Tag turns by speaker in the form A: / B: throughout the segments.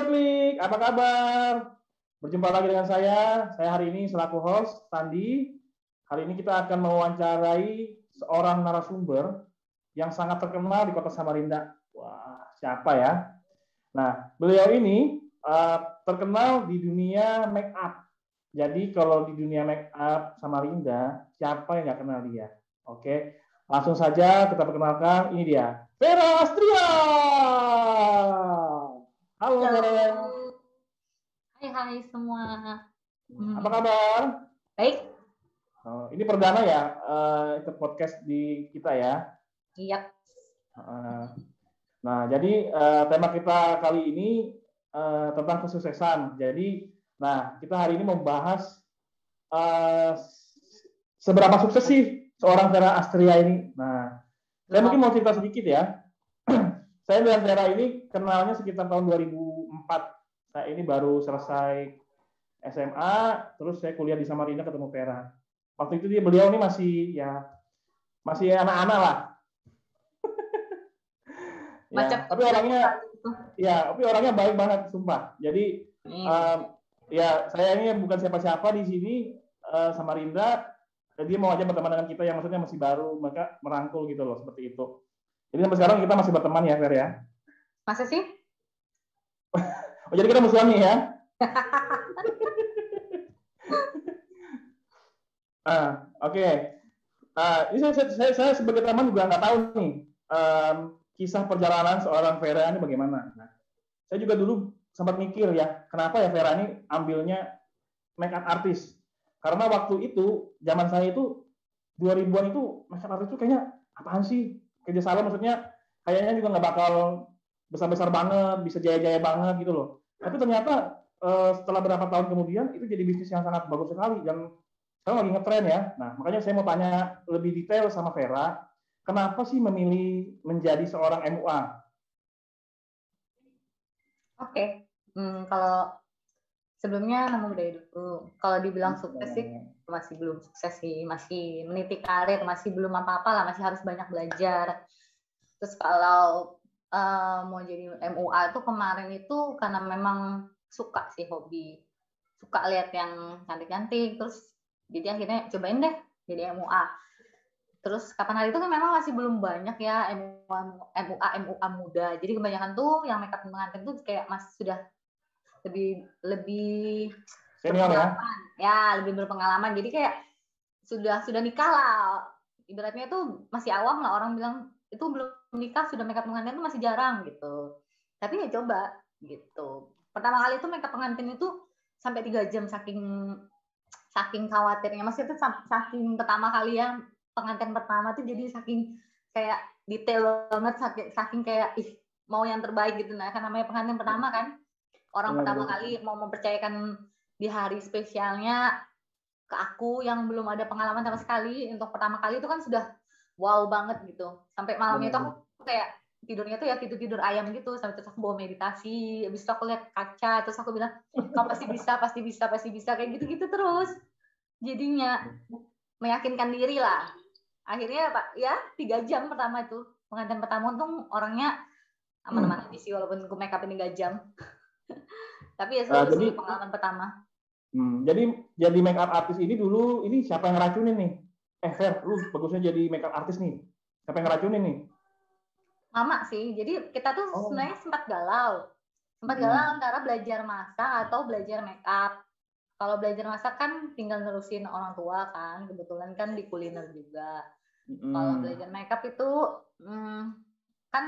A: Klik, apa kabar? Berjumpa lagi dengan saya. Saya hari ini selaku host, Tandi. Hari ini kita akan mewawancarai seorang narasumber yang sangat terkenal di kota Samarinda. Wah, siapa ya? Nah, beliau ini uh, terkenal di dunia make up. Jadi kalau di dunia make up Samarinda, siapa yang nggak kenal dia? Oke, langsung saja kita perkenalkan. Ini dia, Vera Astria. Halo,
B: Halo. Hai hai semua. Hmm.
A: Apa kabar?
B: Baik.
A: Oh, ini perdana ya eh, ikut podcast di kita ya.
B: Iya.
A: Eh, Nah, jadi eh, tema kita kali ini eh, tentang kesuksesan. Jadi, nah kita hari ini membahas eh, seberapa sukses sih seorang Vera Astria ini. Nah, saya mungkin mau cerita sedikit ya. Saya dengan Vera ini kenalnya sekitar tahun 2004. Saya ini baru selesai SMA, terus saya kuliah di Samarinda ketemu Vera. Waktu itu dia beliau ini masih ya masih anak-anak lah. ya,
B: Macam
A: tapi orangnya ya, tapi orangnya baik banget sumpah. Jadi
B: Nih,
A: um, ya saya ini bukan siapa-siapa di sini uh, Samarinda. Dia mau aja berteman dengan kita yang maksudnya masih baru, maka merangkul gitu loh seperti itu. Jadi sampai sekarang kita masih berteman ya, Fer ya.
B: masa sih?
A: Oh, jadi kita musuhan nih ya. ah, oke. Ah, ini saya, saya, saya sebagai teman juga nggak tahu nih em, kisah perjalanan seorang Vera ini bagaimana. Nah, saya juga dulu sempat mikir ya, kenapa ya Vera ini ambilnya make up artist? Karena waktu itu zaman saya itu 2000-an itu make up artist itu kayaknya apaan sih? Kerja salah maksudnya kayaknya juga nggak bakal besar-besar banget, bisa jaya-jaya banget gitu loh. Tapi ternyata eh, setelah berapa tahun kemudian itu jadi bisnis yang sangat bagus sekali dan sekarang lagi ngetren ya. Nah, makanya saya mau tanya lebih detail sama Vera, kenapa sih memilih menjadi seorang MUA?
B: Oke. Hmm, kalau sebelumnya nama budaya dulu. Kalau dibilang sukses sih masih belum sukses sih, masih meniti karir, masih belum apa-apa lah, masih harus banyak belajar. Terus kalau eh, mau jadi MUA itu kemarin itu karena memang suka sih hobi, suka lihat yang cantik-cantik, terus jadi akhirnya cobain deh jadi MUA. Terus kapan hari itu kan memang masih belum banyak ya MUA MUA MUA muda. Jadi kebanyakan tuh yang makeup pengantin tuh kayak masih sudah lebih lebih
A: Senior ya?
B: ya lebih berpengalaman. Jadi kayak sudah sudah nikah lah. Ibaratnya tuh masih awam lah orang bilang itu belum nikah sudah makeup pengantin itu masih jarang gitu. Tapi ya coba gitu. Pertama kali itu makeup pengantin itu sampai tiga jam saking saking khawatirnya. Maksudnya itu saking pertama kali ya pengantin pertama tuh jadi saking kayak detail banget saking, saking kayak ih mau yang terbaik gitu. Nah kan namanya pengantin pertama kan. Orang
A: Benar,
B: pertama
A: benar.
B: kali mau mempercayakan di hari spesialnya ke aku yang belum ada pengalaman sama sekali untuk pertama kali itu kan sudah wow banget gitu. Sampai malamnya itu aku kayak tidurnya tuh ya tidur tidur ayam gitu sampai terus aku bawa meditasi habis itu aku lihat kaca terus aku bilang kamu pasti bisa pasti bisa pasti bisa kayak gitu gitu terus. Jadinya meyakinkan diri lah. Akhirnya pak ya tiga jam pertama itu. Pengantin pertama untung orangnya aman-aman aja sih walaupun aku make up ini tiga jam. Tapi ya
A: jadi-
B: sih pengalaman pertama
A: Hmm, jadi jadi make up artis ini dulu ini siapa yang ngeracunin nih? Eh Fer, lu bagusnya jadi make up artis nih. Siapa yang ngeracunin nih?
B: Mama sih. Jadi kita tuh
A: Oh.
B: sebenarnya sempat galau. Sempat
A: Hmm.
B: galau antara belajar masak atau belajar make up. Kalau belajar masak kan tinggal nerusin orang tua kan. Kebetulan kan di kuliner juga. Kalau
A: Hmm.
B: belajar make up itu hmm, kan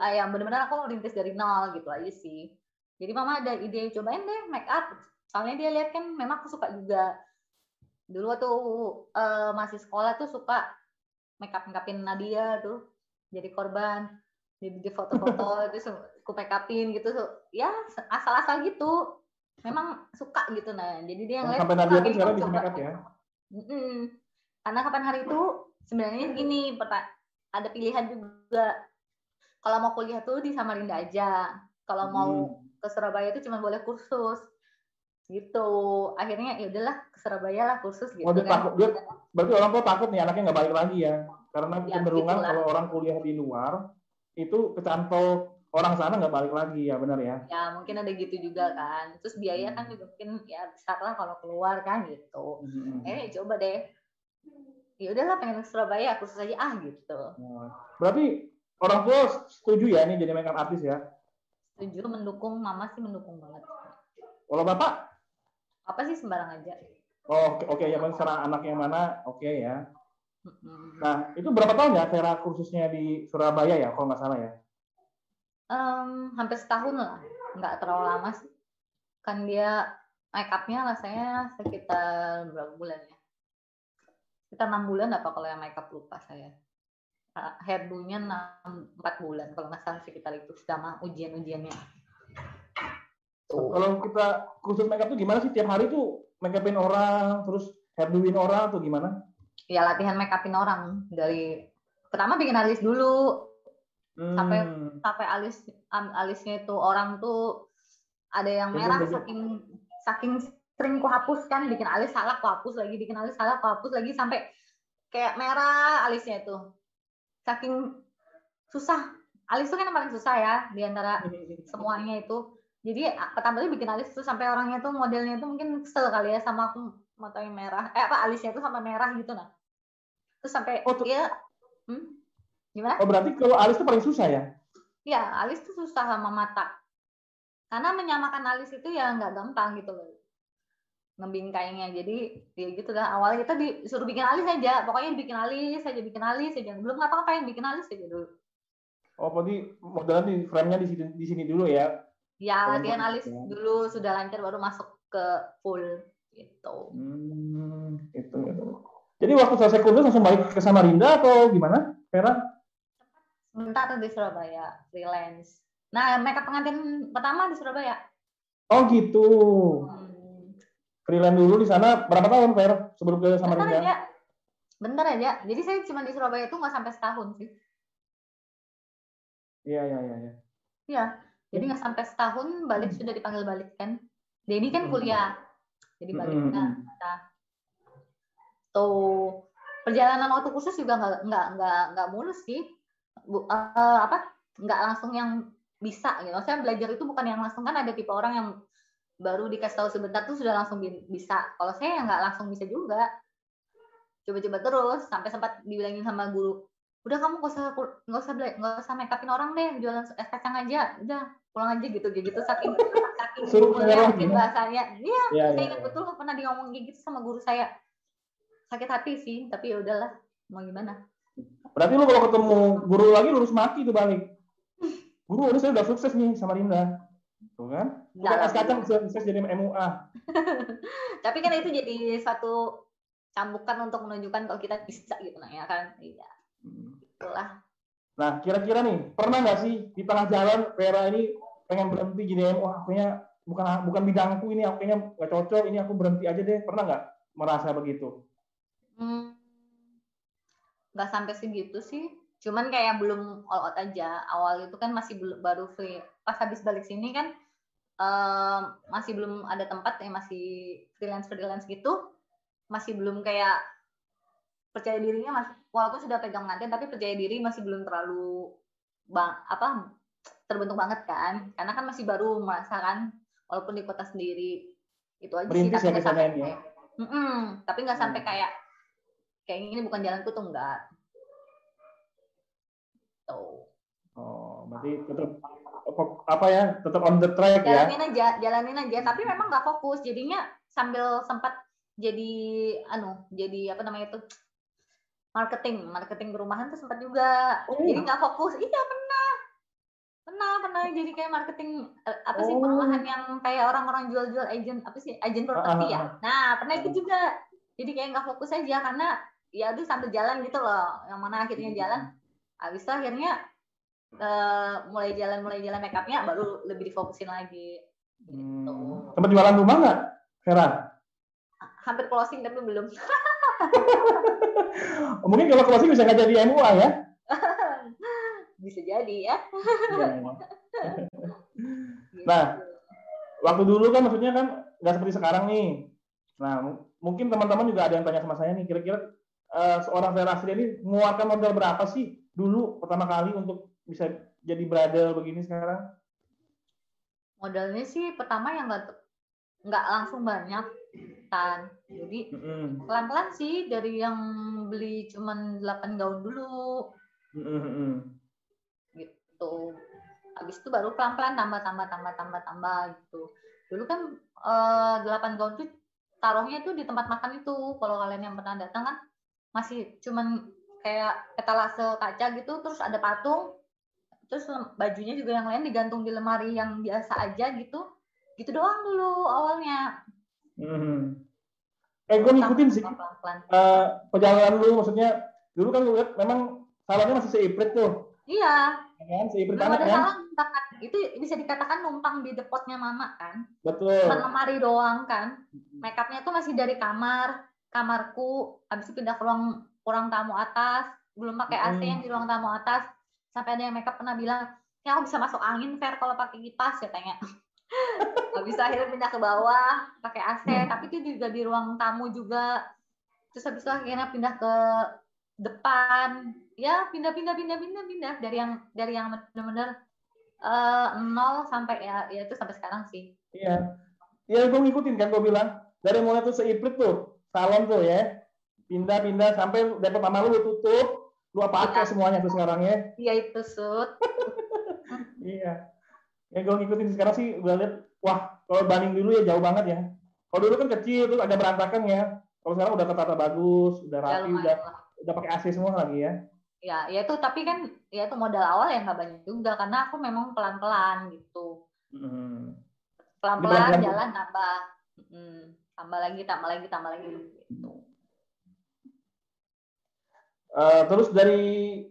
B: ah, yang benar-benar aku rintis dari nol gitu aja sih. Jadi mama ada ide cobain deh make up. Soalnya dia lihat kan memang aku suka juga. Dulu waktu eh, masih sekolah tuh suka make up makeupin Nadia tuh jadi korban jadi di foto-foto terus aku make upin gitu ya asal-asal gitu memang suka gitu nah jadi dia ngeliat
A: sampai
B: "Wah,
A: Nadia tuh
B: ini
A: sekarang bisa
B: coba."
A: make up ya?
B: Mm-mm. karena kapan hari itu sebenarnya gini ada pilihan juga kalau mau kuliah tuh di Samarinda aja kalau mau
A: Hmm.
B: ke Surabaya itu cuma boleh kursus gitu. Akhirnya ya udahlah ke Surabaya lah kursus gitu
A: Oh, dia
B: kan.
A: takut. Dia berarti orang tua takut nih anaknya nggak balik lagi ya. Karena
B: Ya,
A: kecenderungan
B: begitulah.
A: kalau orang kuliah di luar itu kecantol orang sana nggak balik lagi ya benar ya?
B: Ya mungkin ada gitu juga kan. Terus biaya kan juga mungkin ya besar lah kalau keluar kan gitu. Hmm. eh coba deh. Ya udahlah pengen ke Surabaya aku saja ah gitu.
A: Oh. berarti orang tua setuju ya ini jadi makeup artis ya?
B: Setuju mendukung. Mama sih mendukung banget.
A: Kalau bapak
B: apa sih sembarang aja
A: oh oke okay, okay. ya secara anak yang mana oke okay, ya Nah, itu berapa tahun ya Vera kursusnya di Surabaya ya, kalau nggak salah ya?
B: Um, hampir setahun lah, nggak terlalu lama sih. Kan dia make upnya rasanya sekitar berapa bulan ya? Sekitar enam bulan apa kalau yang make up lupa saya. Hairdo-nya empat bulan kalau nggak salah sekitar itu sama ujian-ujiannya.
A: Kalau kita kursus make up tuh gimana sih? Tiap hari tuh make upin orang, terus hairdoin orang atau gimana?
B: Ya latihan make upin orang. Dari pertama bikin alis dulu, hmm. sampai sampai alis alisnya itu orang tuh ada yang merah saking saking sering ku hapus kan bikin alis salah ku hapus lagi bikin alis salah ku hapus lagi sampai kayak merah alisnya itu. Saking susah. Alis itu kan yang paling susah ya di antara semuanya itu jadi pertama kali bikin alis itu sampai orangnya tuh modelnya itu mungkin kesel kali ya sama aku matanya merah eh apa alisnya itu sampai merah gitu nah terus sampai oh, ya hmm?
A: Gimana? Oh berarti kalau alis itu paling susah ya?
B: Iya, alis itu susah sama mata. Karena menyamakan alis itu ya nggak gampang gitu loh. Ngebingkainya. Jadi ya gitu lah. Awalnya kita disuruh bikin alis aja. Pokoknya bikin alis saja, bikin alis saja. Belum ngapa-ngapain, bikin alis saja dulu.
A: Oh, berarti modelnya di frame-nya di sini, di sini dulu ya?
B: Ya, latihan alis ya. dulu sudah lancar baru masuk ke full gitu.
A: Hmm, itu, itu. Jadi waktu selesai kursus langsung balik ke Samarinda atau gimana, Vera?
B: sebentar di Surabaya freelance nah makeup pengantin pertama di Surabaya
A: oh gitu hmm. freelance dulu di sana berapa tahun Fer sebelum ke Samarinda bentar
B: aja bentar aja jadi saya cuma di Surabaya itu nggak sampai setahun sih
A: iya iya iya
B: iya ya, jadi nggak sampai setahun balik sudah dipanggil balik kan? Denny kan kuliah. Jadi balik. Nah, nah. Tuh perjalanan waktu khusus juga nggak nggak nggak nggak mulus sih. Bu, uh, apa nggak langsung yang bisa gitu. Saya belajar itu bukan yang langsung kan ada tipe orang yang baru dikasih tahu sebentar tuh sudah langsung bisa. Kalau saya nggak langsung bisa juga. Coba-coba terus sampai sempat dibilangin sama guru, udah kamu nggak usah nggak usah nggak usah make upin orang deh, jualan es kacang aja, udah pulang aja gitu gitu saking saking
A: gitu.
B: bahasanya. Iya, ya, saya ingat ya. betul pernah diomong gitu sama guru saya. Sakit hati sih, tapi ya udahlah, mau gimana.
A: Berarti lu kalau ketemu guru lagi lulus mati tuh balik. Guru udah saya udah sukses nih sama Rinda. Tuh kan? Bukan es kacang bisa sukses jadi MUA.
B: Tapi kan itu jadi satu cambukan untuk menunjukkan kalau kita bisa gitu nah ya kan. Iya. Itulah.
A: Nah, kira-kira nih, pernah nggak sih di tengah jalan Vera ini pengen berhenti jadi MUA, akunya bukan bukan bidangku ini, akunya nggak cocok, ini aku berhenti aja deh. Pernah nggak merasa begitu?
B: Hmm, nggak sampai segitu sih cuman kayak belum all out aja awal itu kan masih belum baru free pas habis balik sini kan um, masih belum ada tempat ya masih freelance freelance gitu masih belum kayak percaya dirinya masih walaupun sudah pegang pengantin tapi percaya diri masih belum terlalu bang apa terbentuk banget kan. Karena kan masih baru merasakan walaupun di kota sendiri. Itu aja
A: Berintis
B: sih tapi
A: ya nggak sampai ya?
B: mm -mm, tapi nggak sampai hmm. kayak kayak ini bukan jalanku tuh enggak
A: tuh. Oh berarti tetap apa ya tetap on the track
B: jalanin ya? Jalanin aja jalanin aja. Tapi memang nggak fokus. Jadinya sambil sempat jadi anu jadi apa namanya itu marketing marketing perumahan tuh sempat juga. Oh. jadi nggak fokus. Iya pernah. Pernah pernah. Jadi kayak marketing eh, apa sih oh. perumahan yang kayak orang-orang jual-jual agent apa sih agent properti ya? ah, ah, ah. nah pernah itu juga. Jadi kayak nggak fokus aja karena ya aduh sambil jalan gitu loh. Yang mana akhirnya hmm. jalan. Habis itu akhirnya uh, mulai jalan mulai jalan make upnya baru lebih difokusin lagi. Gitu.
A: hmm. tempat jualan rumah nggak Vera?
B: Hampir closing tapi belum
A: mungkin kalau closing bisa nggak jadi MUA ya.
B: Bisa jadi ya. Iya, iya.
A: nah waktu dulu kan maksudnya kan nggak seperti sekarang nih. Nah mungkin teman-teman juga ada yang tanya sama saya nih kira-kira uh, seorang Vera Asri ini mengeluarkan modal berapa sih dulu pertama kali untuk bisa jadi bradel begini sekarang?
B: Modalnya sih pertama yang nggak nggak langsung banyak kan. Jadi pelan-pelan sih dari yang beli cuman 8 gaun dulu. Mm-hmm. Gitu. Habis itu baru pelan-pelan tambah tambah tambah tambah tambah gitu. Dulu kan eh, 8 gaun tuh taruhnya tuh di tempat makan itu. Kalau kalian yang pernah datang kan masih cuman kayak etalase kaca gitu terus ada patung terus bajunya juga yang lain digantung di lemari yang biasa aja gitu gitu doang dulu awalnya
A: hmm. eh gue ngikutin sih. Uh, perjalanan dulu maksudnya dulu kan gue lihat memang salonnya masih seiprit tuh.
B: Iya.
A: Ya kan seiprit banget kan.
B: salon, itu bisa dikatakan numpang di depotnya mama kan.
A: Betul.
B: Lemari doang kan. Makeupnya tuh masih dari kamar kamarku. Habis itu pindah ke ruang kurang tamu atas. Belum pakai AC yang di ruang tamu atas. Sampai ada yang makeup pernah bilang ya aku bisa masuk angin fair kalau pakai kipas ya tanya bisa akhirnya pindah ke bawah pakai AC hmm. tapi itu juga di ruang tamu juga. Terus habis itu akhirnya pindah ke depan. Ya pindah pindah pindah pindah pindah. Dari yang dari yang benar-benar uh, nol sampai ya ya itu sampai sekarang sih.
A: Iya. Iya gue ngikutin kan gue bilang. Dari mulai tuh seiprit tuh salon tuh ya. Pindah-pindah sampai depot sama lu tutup. Lu apa ya. semuanya tuh sekarang ya.
B: Iya itu sud
A: iya ya gue ngikutin sekarang sih gue lihat wah kalau banding dulu ya jauh banget ya. Kalau dulu kan kecil tuh agak berantakan ya. Kalau sekarang udah ketata bagus udah rapi ya, udah udah pakai AC semua lagi ya.
B: Ya ya itu tapi kan ya itu modal awal ya nggak banyak juga karena aku memang pelan pelan gitu hmm. pelan pelan jalan tambah hmm, tambah lagi tambah lagi tambah lagi. Gitu
A: Uh, terus dari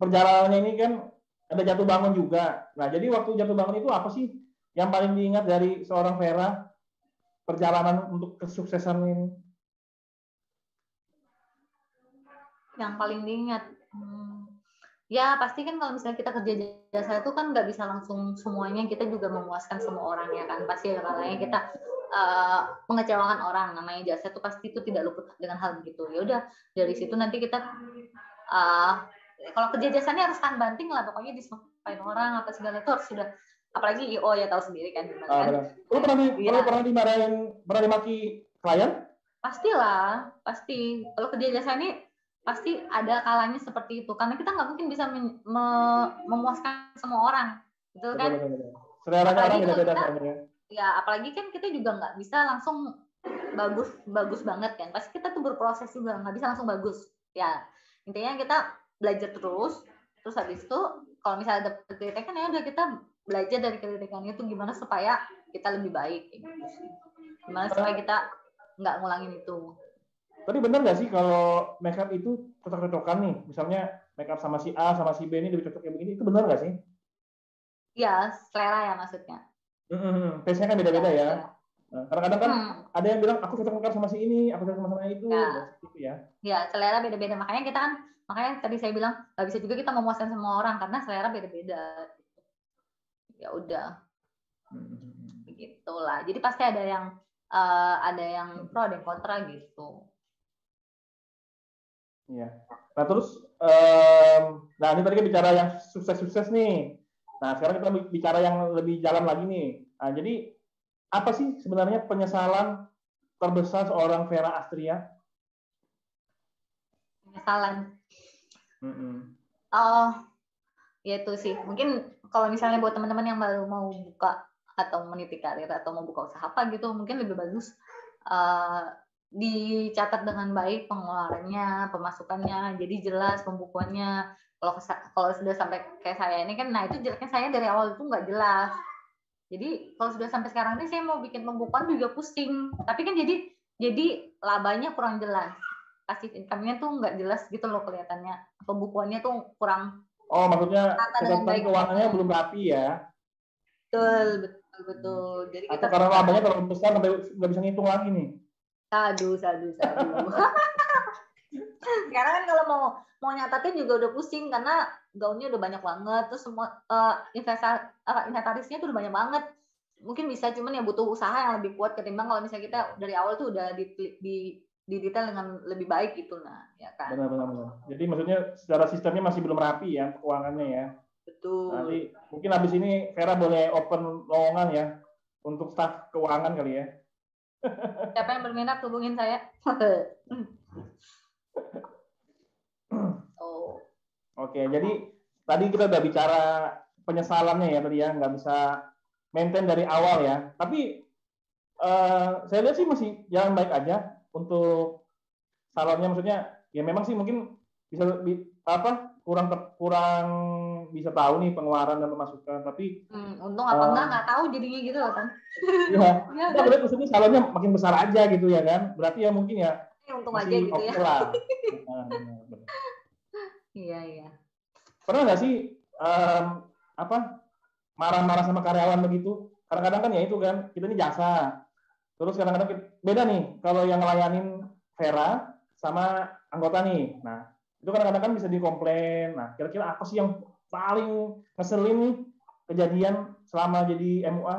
A: perjalanannya ini kan ada jatuh bangun juga. Nah, jadi waktu jatuh bangun itu apa sih yang paling diingat dari seorang Vera perjalanan untuk kesuksesan ini?
B: Yang paling diingat, hmm, ya pasti kan kalau misalnya kita kerja jasa itu kan nggak bisa langsung semuanya kita juga memuaskan semua orang ya kan pasti ada kalanya kita uh, mengecewakan orang namanya jasa itu pasti itu tidak luput dengan hal begitu ya udah dari situ nanti kita uh, kalau kerja jasanya harus tahan banting lah pokoknya disumpahin orang apa segala itu harus sudah apalagi IO ya tahu sendiri kan gimana ah, kan?
A: lu pernah di, ya. pernah dimarahin pernah dimaki klien?
B: Pastilah pasti. Kalau kerja jasa ini pasti ada kalanya seperti itu. Karena kita nggak mungkin bisa me memuaskan semua orang betul kan? Betul, betul, betul.
A: selera orang beda-beda
B: ya apalagi kan kita juga nggak bisa langsung bagus bagus banget kan. Pasti kita tuh berproses juga nggak bisa langsung bagus. Ya intinya kita belajar terus terus habis itu kalau misalnya ada kritikan ya udah kita belajar dari kritikan itu gimana supaya kita lebih baik gitu gimana supaya kita nggak ngulangin itu
A: tapi benar nggak sih kalau makeup itu cocok-cocokan nih misalnya makeup sama si A sama si B ini lebih cocok kayak begini itu benar nggak sih?
B: Iya selera ya maksudnya
A: Hmm, taste-nya kan beda-beda ya. ya. Nah, kadang-kadang kan hmm. ada yang bilang aku cocok sama si ini, aku cocok sama itu, ya.
B: gitu ya. Ya, selera beda-beda. Makanya kita kan, makanya tadi saya bilang nggak bisa juga kita memuaskan semua orang karena selera beda-beda. Ya udah, hmm. begitulah. Jadi pasti ada yang uh, ada yang pro, ada yang kontra gitu.
A: Iya. Nah terus, um, nah ini tadi kita bicara yang sukses-sukses nih. Nah, sekarang kita bicara yang lebih jalan lagi nih. Nah, jadi apa sih sebenarnya penyesalan terbesar seorang Vera Astria?
B: Penyesalan. Mm -hmm. Oh, ya itu sih. Mungkin kalau misalnya buat teman-teman yang baru mau buka atau meniti karir atau mau buka usaha apa gitu, mungkin lebih bagus uh, dicatat dengan baik pengeluarannya, pemasukannya, jadi jelas pembukuannya, kalau kalau sudah sampai kayak saya ini kan nah itu jeleknya saya dari awal itu nggak jelas jadi kalau sudah sampai sekarang ini saya mau bikin pembukuan juga pusing. Tapi kan jadi jadi labanya kurang jelas. Kasih income-nya tuh nggak jelas gitu loh kelihatannya. Pembukuannya tuh kurang
A: oh maksudnya catatan keuangannya belum rapi ya?
B: Betul betul betul.
A: Jadi Atau kita karena labanya terlalu besar sampai nggak bisa ngitung lagi nih?
B: Sadu sadu sadu sekarang kan kalau mau mau nyatatin juga udah pusing karena gaunnya udah banyak banget terus semua uh, investar uh, inventarisnya tuh udah banyak banget mungkin bisa cuman ya butuh usaha yang lebih kuat ketimbang kalau misalnya kita dari awal tuh udah di, di di detail dengan lebih baik gitu nah ya kan
A: benar benar benar jadi maksudnya secara sistemnya masih belum rapi ya keuangannya ya
B: Betul.
A: Nanti mungkin habis ini Vera boleh open lowongan ya untuk staf keuangan kali ya.
B: Siapa yang berminat hubungin saya.
A: oh. Oke, jadi tadi kita udah bicara penyesalannya ya tadi ya, nggak bisa maintain dari awal ya. Tapi uh, saya lihat sih masih jalan baik aja untuk salonnya maksudnya ya memang sih mungkin bisa apa kurang kurang bisa tahu nih pengeluaran dan pemasukan tapi
B: hmm, untung apa uh, enggak nggak tahu jadinya gitu loh kan
A: iya ya, kan? berarti maksudnya salonnya makin besar aja gitu ya kan berarti ya mungkin ya,
B: untung aja gitu okay ya lah. iya iya.
A: Pernah nggak sih um, apa marah-marah sama karyawan begitu? Kadang-kadang kan ya itu kan kita ini jasa. Terus kadang-kadang beda nih kalau yang ngelayanin Vera sama anggota nih. Nah itu kadang-kadang kan bisa dikomplain. Nah kira-kira apa sih yang paling ngeselin nih kejadian selama jadi MUA?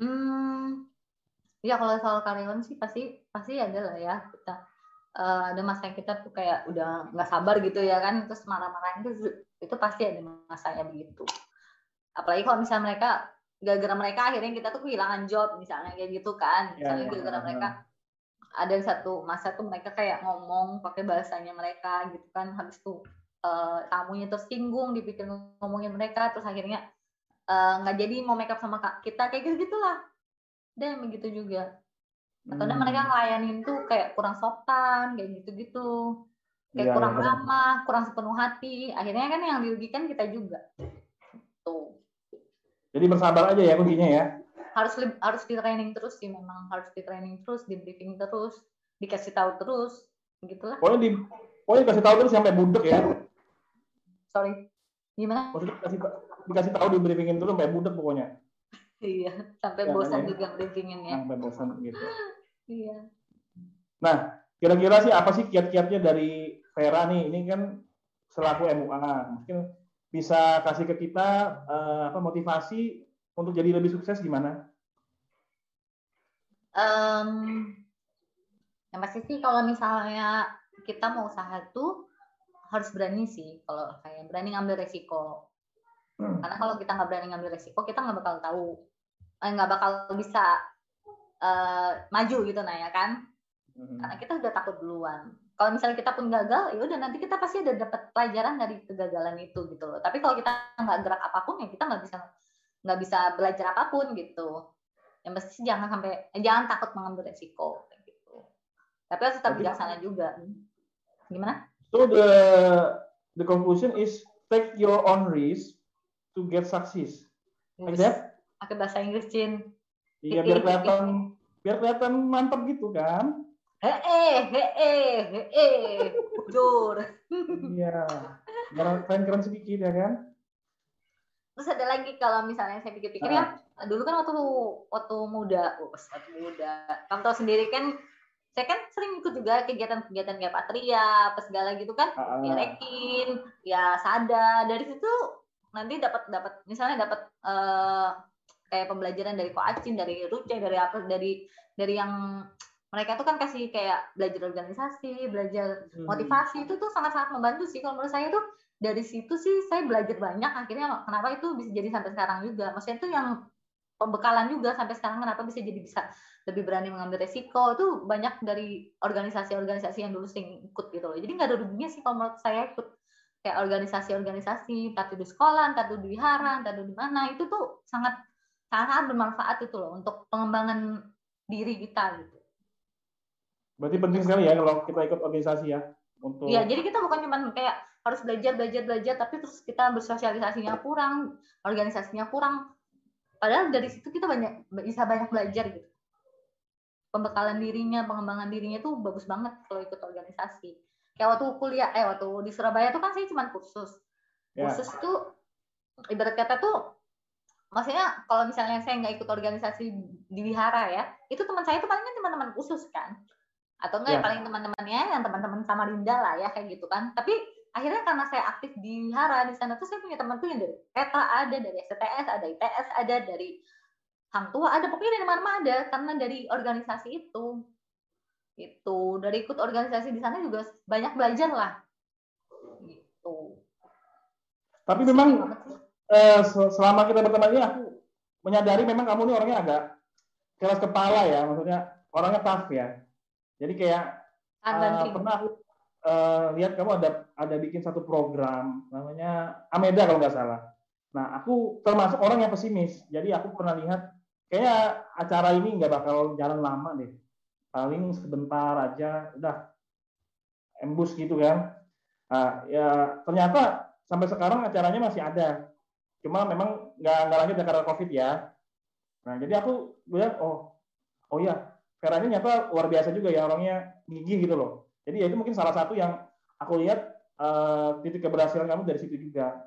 B: Hmm, ya kalau soal karyawan sih pasti pasti ada lah ya kita uh, ada masa yang kita tuh kayak udah nggak sabar gitu ya kan terus marah-marahin itu itu pasti ada masanya begitu. Apalagi kalau misalnya mereka gara-gara mereka akhirnya kita tuh kehilangan job misalnya kayak gitu kan. Ya, misalnya ya, gara-gara ya, mereka ada satu masa tuh mereka kayak ngomong pakai bahasanya mereka gitu kan habis tuh uh, tamunya tersinggung dipikir ngomongin mereka terus akhirnya eh, nggak uh, jadi mau make up sama kita kayak gitu gitulah dan begitu juga. Atau hmm. mereka ngelayanin tuh kayak kurang sopan kayak gitu gitu kayak ya, kurang ya. ramah kurang sepenuh hati. Akhirnya kan yang dirugikan kita juga. Tuh.
A: Jadi bersabar aja ya kuncinya ya.
B: Harus harus di training terus sih memang. Harus di training terus di briefing terus dikasih tahu terus. Begitulah.
A: Pokoknya di pokoknya dikasih tahu terus sampai budek ya.
B: Sorry. Gimana?
A: Maksudnya dikasih dikasih tahu di briefingin dulu sampai budek pokoknya
B: iya sampai ya, bosan juga briefingin ya.
A: sampai bosan gitu.
B: Iya.
A: Nah kira-kira sih apa sih kiat-kiatnya dari Vera nih? Ini kan selaku MUA mungkin bisa kasih ke kita uh, apa motivasi untuk jadi lebih sukses gimana?
B: Um, yang pasti sih kalau misalnya kita mau usaha tuh harus berani sih kalau kayak berani ngambil resiko. Hmm. karena kalau kita nggak berani ngambil resiko kita nggak bakal tahu nggak bakal bisa uh, maju gitu nah ya kan? Hmm. karena kita udah takut duluan. Kalau misalnya kita pun gagal ya udah nanti kita pasti ada dapat pelajaran dari kegagalan itu gitu loh. Tapi kalau kita nggak gerak apa pun ya kita nggak bisa nggak bisa belajar apa pun gitu. Yang pasti jangan sampai eh, jangan takut mengambil resiko gitu. Tapi harus tetap bijaksana juga. Gimana?
A: So the the conclusion is take your own risk to get success. Like that?
B: Pakai bahasa Inggris, Cin.
A: Iya, biar kelihatan biar kelihatan mantap gitu kan.
B: Hee, hee, hee, jujur.
A: Iya, keren-keren sedikit ya kan.
B: Terus ada lagi kalau misalnya saya pikir-pikir ya, dulu kan waktu waktu muda, oh, waktu muda, kamu tahu sendiri kan saya kan sering ikut juga kegiatan-kegiatan kayak Patria, apa segala gitu kan, uh, ya Rekin, ya Sada. Dari situ nanti dapat dapat misalnya dapat uh, kayak pembelajaran dari Ko Acin, dari Ruce, dari apa, dari dari yang mereka tuh kan kasih kayak belajar organisasi, belajar hmm. motivasi itu tuh sangat-sangat membantu sih kalau menurut saya tuh dari situ sih saya belajar banyak akhirnya kenapa itu bisa jadi sampai sekarang juga. Maksudnya itu yang pembekalan juga sampai sekarang kenapa bisa jadi bisa lebih berani mengambil resiko itu banyak dari organisasi-organisasi yang dulu sering ikut gitu loh. Jadi nggak ada ruginya sih kalau menurut saya ikut kayak organisasi-organisasi tatu di sekolah, tatu di wihara, tatu di mana itu tuh sangat sangat bermanfaat itu loh untuk pengembangan diri kita gitu.
A: Berarti penting sekali ya kalau kita ikut organisasi ya untuk.
B: Iya, jadi kita bukan cuma kayak harus belajar belajar belajar tapi terus kita bersosialisasinya kurang, organisasinya kurang. Padahal dari situ kita banyak bisa banyak belajar gitu pembekalan dirinya, pengembangan dirinya tuh bagus banget kalau ikut organisasi. Kayak waktu kuliah, eh waktu di Surabaya tuh kan saya cuma kursus. Kursus tuh ibarat kata tuh maksudnya kalau misalnya saya nggak ikut organisasi di wihara ya, itu teman saya tuh palingnya teman-teman khusus kan. Atau enggak yeah. ya paling teman-temannya yang teman-teman Samarinda lah ya kayak gitu kan. Tapi akhirnya karena saya aktif di wihara di sana tuh saya punya teman tuh yang dari Petra ada, dari STS ada, ITS ada, dari hang tua ada pokoknya dari mana-mana ada karena dari organisasi itu itu dari ikut organisasi di sana juga banyak belajar lah gitu
A: Tapi memang eh, selama kita berteman ini aku menyadari memang kamu ini orangnya agak keras kepala ya, maksudnya orangnya tough ya. Jadi kayak uh, pernah aku uh, lihat kamu ada ada bikin satu program namanya Ameda kalau nggak salah. Nah, aku termasuk orang yang pesimis. Jadi aku pernah lihat kayaknya acara ini nggak bakal jalan lama deh. Paling sebentar aja, udah embus gitu kan. Nah, ya ternyata sampai sekarang acaranya masih ada. Cuma memang nggak nggak lanjut ya karena covid ya. Nah jadi aku bilang oh oh ya Veranya nyata luar biasa juga ya orangnya gigih gitu loh. Jadi ya itu mungkin salah satu yang aku lihat uh, titik keberhasilan kamu dari situ juga.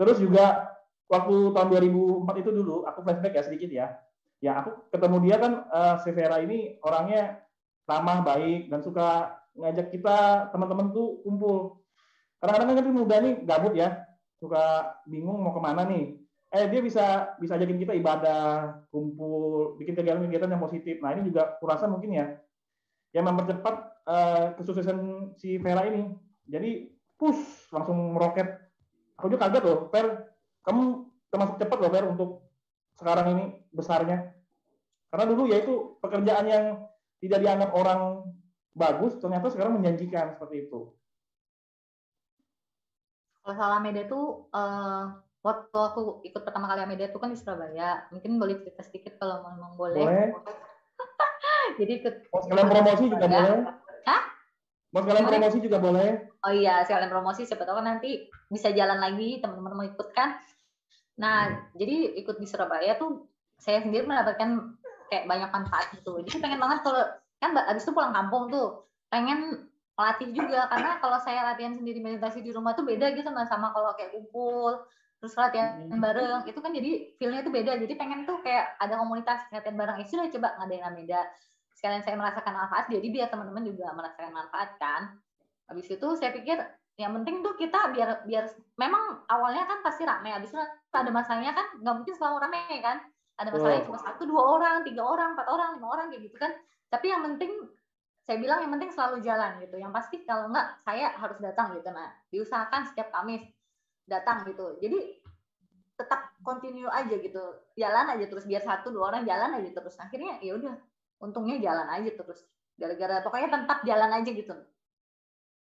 A: Terus juga waktu tahun 2004 itu dulu aku flashback ya sedikit ya. Ya aku ketemu dia kan uh, si Vera ini orangnya ramah baik dan suka ngajak kita teman-teman tuh kumpul. Kadang-kadang kan muda nih gabut ya, suka bingung mau ke mana nih. Eh dia bisa bisa ajakin kita ibadah, kumpul, bikin kegiatan-kegiatan yang positif. Nah ini juga kurasa mungkin ya yang mempercepat uh, kesuksesan si Vera ini. Jadi push langsung meroket. Aku juga kaget loh, Ver, kamu termasuk cepat loh Ver untuk sekarang ini besarnya. Karena dulu ya itu pekerjaan yang tidak dianggap orang bagus, ternyata sekarang menjanjikan seperti itu.
B: Kalau salah media tuh uh, waktu aku ikut pertama kali media tuh kan di Surabaya. Mungkin boleh cerita sedikit kalau memang boleh. Boleh.
A: Jadi ikut. Mau sekalian promosi juga boleh. Hah? Mau sekalian promosi juga boleh.
B: Oh iya, sekalian promosi siapa tahu kan nanti bisa jalan lagi teman-teman mau ikut kan. Nah, hmm. jadi ikut di Surabaya tuh saya sendiri mendapatkan kayak banyak manfaat gitu. Jadi pengen banget kalau kan abis itu pulang kampung tuh pengen melatih juga karena kalau saya latihan sendiri meditasi di rumah tuh beda gitu sama sama kalau kayak kumpul terus latihan hmm. bareng itu kan jadi feelnya tuh beda. Jadi pengen tuh kayak ada komunitas latihan bareng. Ya sudah coba ngadain Ameda. Sekalian saya merasakan manfaat jadi biar teman-teman juga merasakan manfaat kan. Habis itu saya pikir yang penting tuh kita biar biar memang awalnya kan pasti rame habis itu ada masanya kan nggak mungkin selalu rame kan. Ada masalahnya cuma satu dua orang tiga orang empat orang lima orang kayak gitu kan. Tapi yang penting saya bilang yang penting selalu jalan gitu. Yang pasti kalau enggak saya harus datang gitu nah diusahakan setiap Kamis datang gitu. Jadi tetap continue aja gitu. Jalan aja terus. Biar satu dua orang jalan aja terus. Akhirnya ya udah. Untungnya jalan aja terus. Gara-gara pokoknya tetap jalan aja gitu.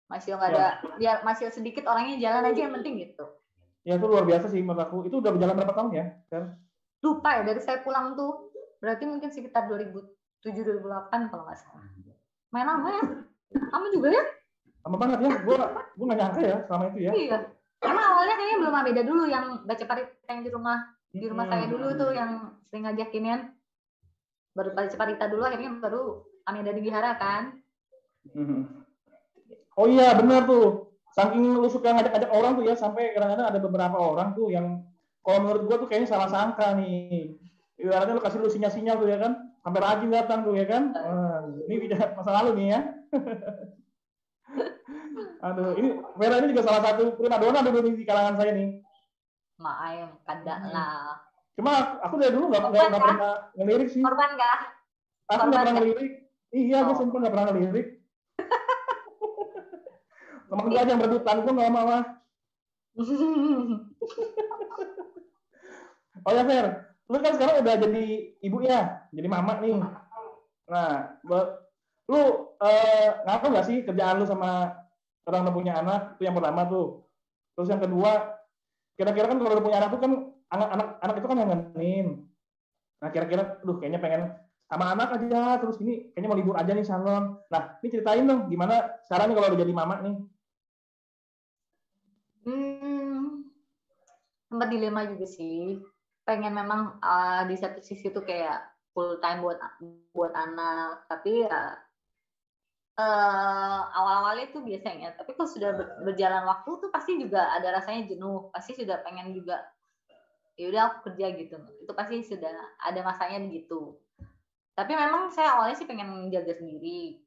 B: Masih nggak ada ya. biar masih sedikit orangnya jalan aja yang penting gitu.
A: Ya itu luar biasa sih menurut aku. Itu udah berjalan berapa tahun ya kan
B: lupa ya dari saya pulang tuh. Berarti mungkin sekitar 2007 2008 kalau nggak salah main lama ya? Kamu juga ya?
A: Lama banget ya gue gue nggak nyangka ya selama itu ya.
B: Iya. Emang awalnya kayaknya belum beda dulu yang baca parit yang di rumah di rumah hmm. saya dulu tuh yang sering ngajakin ya. Baru baca parita dulu akhirnya baru Amida di Wihara kan.
A: Hmm. oh iya benar tuh. Saking lu suka ngajak-ngajak orang tuh ya sampai kadang-kadang ada beberapa orang tuh yang kalau menurut gua tuh kayaknya salah sangka nih. Ibaratnya lu kasih lu sinyal-sinyal tuh ya kan sampai rajin datang tuh ya kan Ini tidak masa lalu nih ya. Aduh ini Vera ini juga salah satu. Prima dona dulu di kalangan saya nih.
B: Maaf kada hmm. lah.
A: Cuma aku dari dulu nggak nggak pernah ngelirik sih.
B: Korban nggak
A: aku nggak pernah ngelirik. Iya oh. sumpah nggak pernah ngelirik. Teman gue aja yang berdutan gue nggak mau ah oh ya Fer. Lu kan sekarang udah jadi ibu ya, jadi mama nih. Nah, lu eh, ngaku nggak sih kerjaan lu sama orang yang punya anak itu yang pertama tuh. Terus yang kedua, kira-kira kan kalau udah punya anak tuh kan anak-anak anak itu kan yang ngenin. Nah kira-kira, duh kayaknya pengen sama anak aja terus ini kayaknya mau libur aja nih salon. Nah ini ceritain dong gimana nih kalau udah jadi mama nih.
B: Hmm, sempat dilema juga sih pengen memang uh, di satu sisi tuh kayak full time buat buat anak. Tapi ya uh, awal-awalnya itu biasanya tapi kalau sudah berjalan waktu tuh pasti juga ada rasanya jenuh. Pasti sudah pengen juga ya udah aku kerja gitu. Itu pasti sudah ada masanya begitu tapi memang saya awalnya sih pengen jaga sendiri.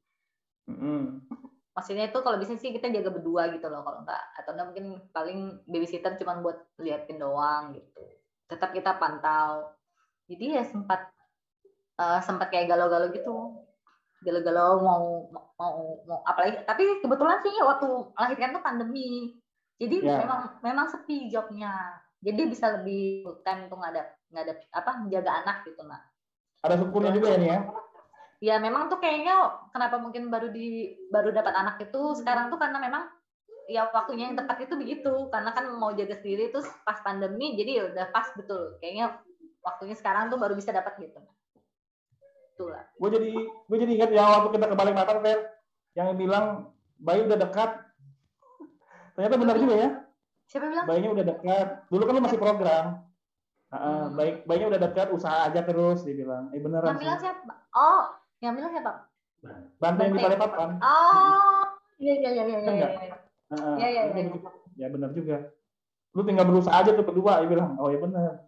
B: Mm-hmm. maksudnya itu kalau bisa sih kita jaga berdua gitu loh kalau enggak atau enggak mungkin paling babysitter cuma buat liatin doang gitu. Tetap kita pantau. Jadi ya sempat uh, sempat kayak galau-galau gitu galau-galau mau mau mau apalagi tapi kebetulan sih waktu melahirkan tuh pandemi Jadi ya. memang memang sepi jobnya. Jadi bisa lebih time untuk nggak ada nggak ada apa menjaga anak gitu nak.
A: Ada syukurnya juga ya nih ya.
B: Ya memang tuh kayaknya kenapa mungkin baru di baru dapat anak itu sekarang tuh karena memang ya waktunya yang tepat itu begitu karena kan mau jaga sendiri terus pas pandemi jadi ya udah pas betul kayaknya waktunya sekarang tuh baru bisa dapat gitu.
A: Itulah. Gue jadi gue jadi ingat ya waktu kita ke Balikpapan Fer yang bilang bayi udah dekat. Ternyata benar juga ya.
B: Siapa bilang?
A: Bayinya udah dekat. Dulu kan lu masih program. Uh, hmm. baik bayinya udah dekat, usaha aja terus dibilang. Eh beneran.
B: Yang bilang siapa? Oh, yang bilang siapa?
A: Bante yang di Balikpapan.
B: Oh, iya iya iya iya iya. Iya iya iya.
A: Ya benar juga. Lu tinggal berusaha aja tuh berdua, dia bilang. Oh ya benar.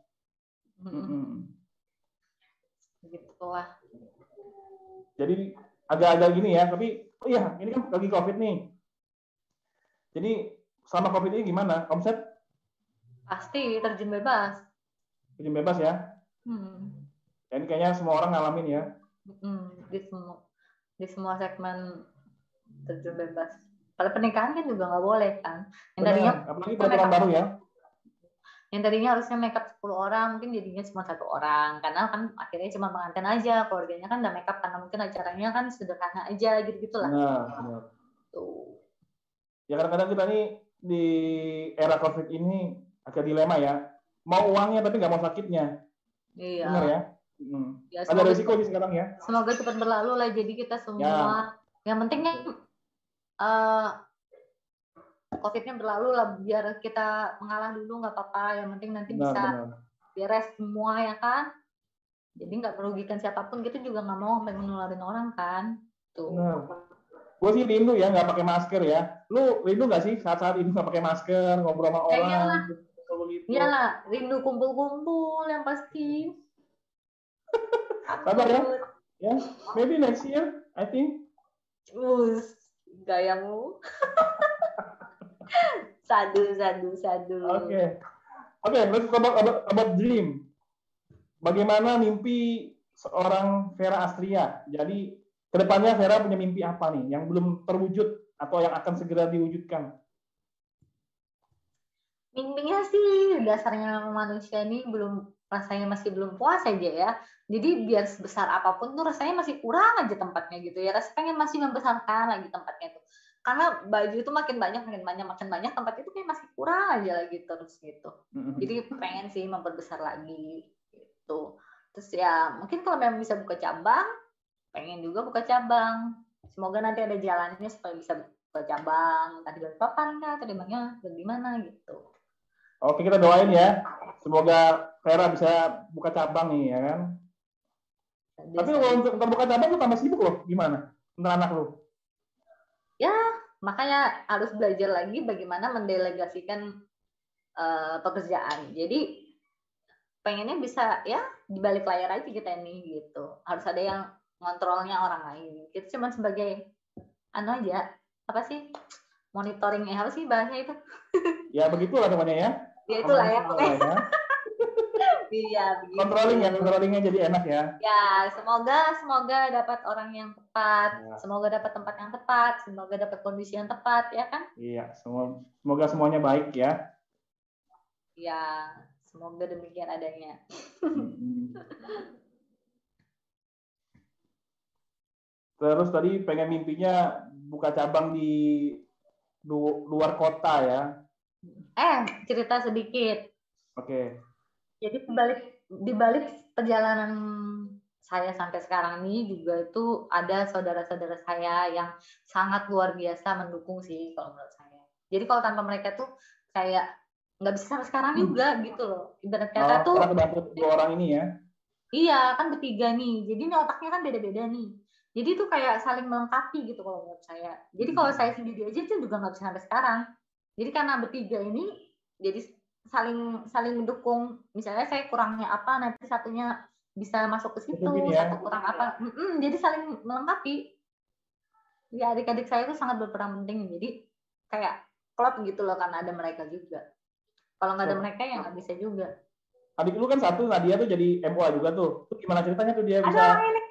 A: Hmm. Hmm.
B: Begitulah.
A: Jadi agak-agak gini ya, tapi oh iya, ini kan lagi COVID nih. Jadi selama COVID ini gimana? Omset?
B: Pasti terjun bebas.
A: Terjun bebas ya? Hmm. Ini kayaknya semua orang ngalamin ya.
B: Hmm, di semua di semua segmen terjun bebas. Kalau pernikahan kan juga nggak boleh kan.
A: Yang tadinya apalagi peraturan baru ya
B: yang tadinya harusnya makeup 10 orang mungkin jadinya cuma satu orang. Karena kan akhirnya cuma pengantin aja keluarganya kan udah makeup karena mungkin acaranya kan sederhana aja gitu gitulah
A: nah, benar. tuh. Ya kadang-kadang kita nih di era covid ini agak dilema ya. Mau uangnya tapi nggak mau sakitnya.
B: Iya.
A: Benar ya? Hmm. ya ada resiko sih sekarang ya.
B: semoga cepat berlalu lah jadi kita semua. Ya. yang pentingnya uh, COVID-nya berlalu lah biar kita mengalah dulu nggak apa-apa. Yang penting nanti benar, bisa benar. beres semua ya kan? Jadi nggak merugikan siapa pun kita juga nggak mau sampai menularin orang kan? Tuh.
A: Gue sih rindu ya nggak pakai masker ya. Lu rindu nggak sih saat-saat ini nggak pakai masker ngobrol sama orang
B: iyalah. Gitu, iyalah rindu kumpul-kumpul yang pasti.
A: Sabar ya. Ya maybe next year I think.
B: Us, gayamu sadu, sadu, sadu.
A: Oke. Okay. Oke, okay, let's talk about, about, about dream. Bagaimana mimpi seorang Vera Astria? Jadi, ke depannya Vera punya mimpi apa nih yang belum terwujud atau yang akan segera diwujudkan?
B: Mimpinya sih dasarnya manusia ini belum rasanya masih belum puas aja ya. Jadi biar sebesar apa pun tuh rasanya masih kurang aja tempatnya gitu ya. Rasanya pengen masih membesarkan lagi tempatnya tuh karena baju itu makin banyak makin banyak makin banyak tempat itu kayak masih kurang aja lagi terus gitu. Jadi pengen sih memperbesar lagi gitu. Terus ya mungkin kalau memang bisa buka cabang pengen juga buka cabang. Semoga nanti ada jalannya supaya bisa buka cabang. Tadi di papan kah tadi mana bagaimana gitu.
A: Oke kita doain ya. Semoga Vera bisa buka cabang nih ya kan? Tapi kalau untuk buka cabang tuh tambah sibuk loh. Gimana? Untuk anak lo
B: ya makanya harus belajar lagi bagaimana mendelegasikan uh, pekerjaan. Jadi pengennya bisa ya di balik layar aja kita ini gitu. Harus ada yang ngontrolnya orang lain. Kita cuma sebagai anu aja apa sih monitoring ya apa sih bahasanya itu?
A: Ya begitulah namanya ya.
B: Ya itulah ya, ya. Iya,
A: begitu. Controlling ya, controllingnya jadi enak ya.
B: Ya, semoga semoga dapat orang yang tepat, ya. semoga dapat tempat yang tepat, semoga dapat kondisi yang tepat, ya kan?
A: Iya, semua semoga semuanya baik ya.
B: Ya, semoga demikian adanya.
A: Terus tadi pengen mimpinya buka cabang di luar kota ya.
B: Eh, cerita sedikit.
A: Oke. Okay
B: jadi balik di balik perjalanan saya sampai sekarang ini juga itu ada saudara-saudara saya yang sangat luar biasa mendukung sih kalau menurut saya. Jadi kalau tanpa mereka tuh kayak nggak bisa sampai sekarang hmm. juga gitu loh. Ibarat kata oh, tuh
A: dua orang ini ya.
B: Iya, kan bertiga nih. Jadi ini otaknya kan beda-beda nih. Jadi itu kayak saling melengkapi gitu kalau menurut saya. Jadi kalau hmm. saya sendiri aja itu juga nggak bisa sampai sekarang. Jadi karena bertiga ini jadi saling saling mendukung. Misalnya saya kurangnya apa nanti satunya bisa masuk ke situ ya. satu kurang apa. Mm -mm, jadi saling melengkapi. Ya adik-adik saya itu sangat berperan penting. Jadi kayak klub gitu loh karena ada mereka juga. Kalau nggak ada mereka ya nggak bisa juga.
A: Adik lu kan satu Nadia tuh jadi MUA juga tuh. Tuh gimana ceritanya tuh dia bisa ada ini.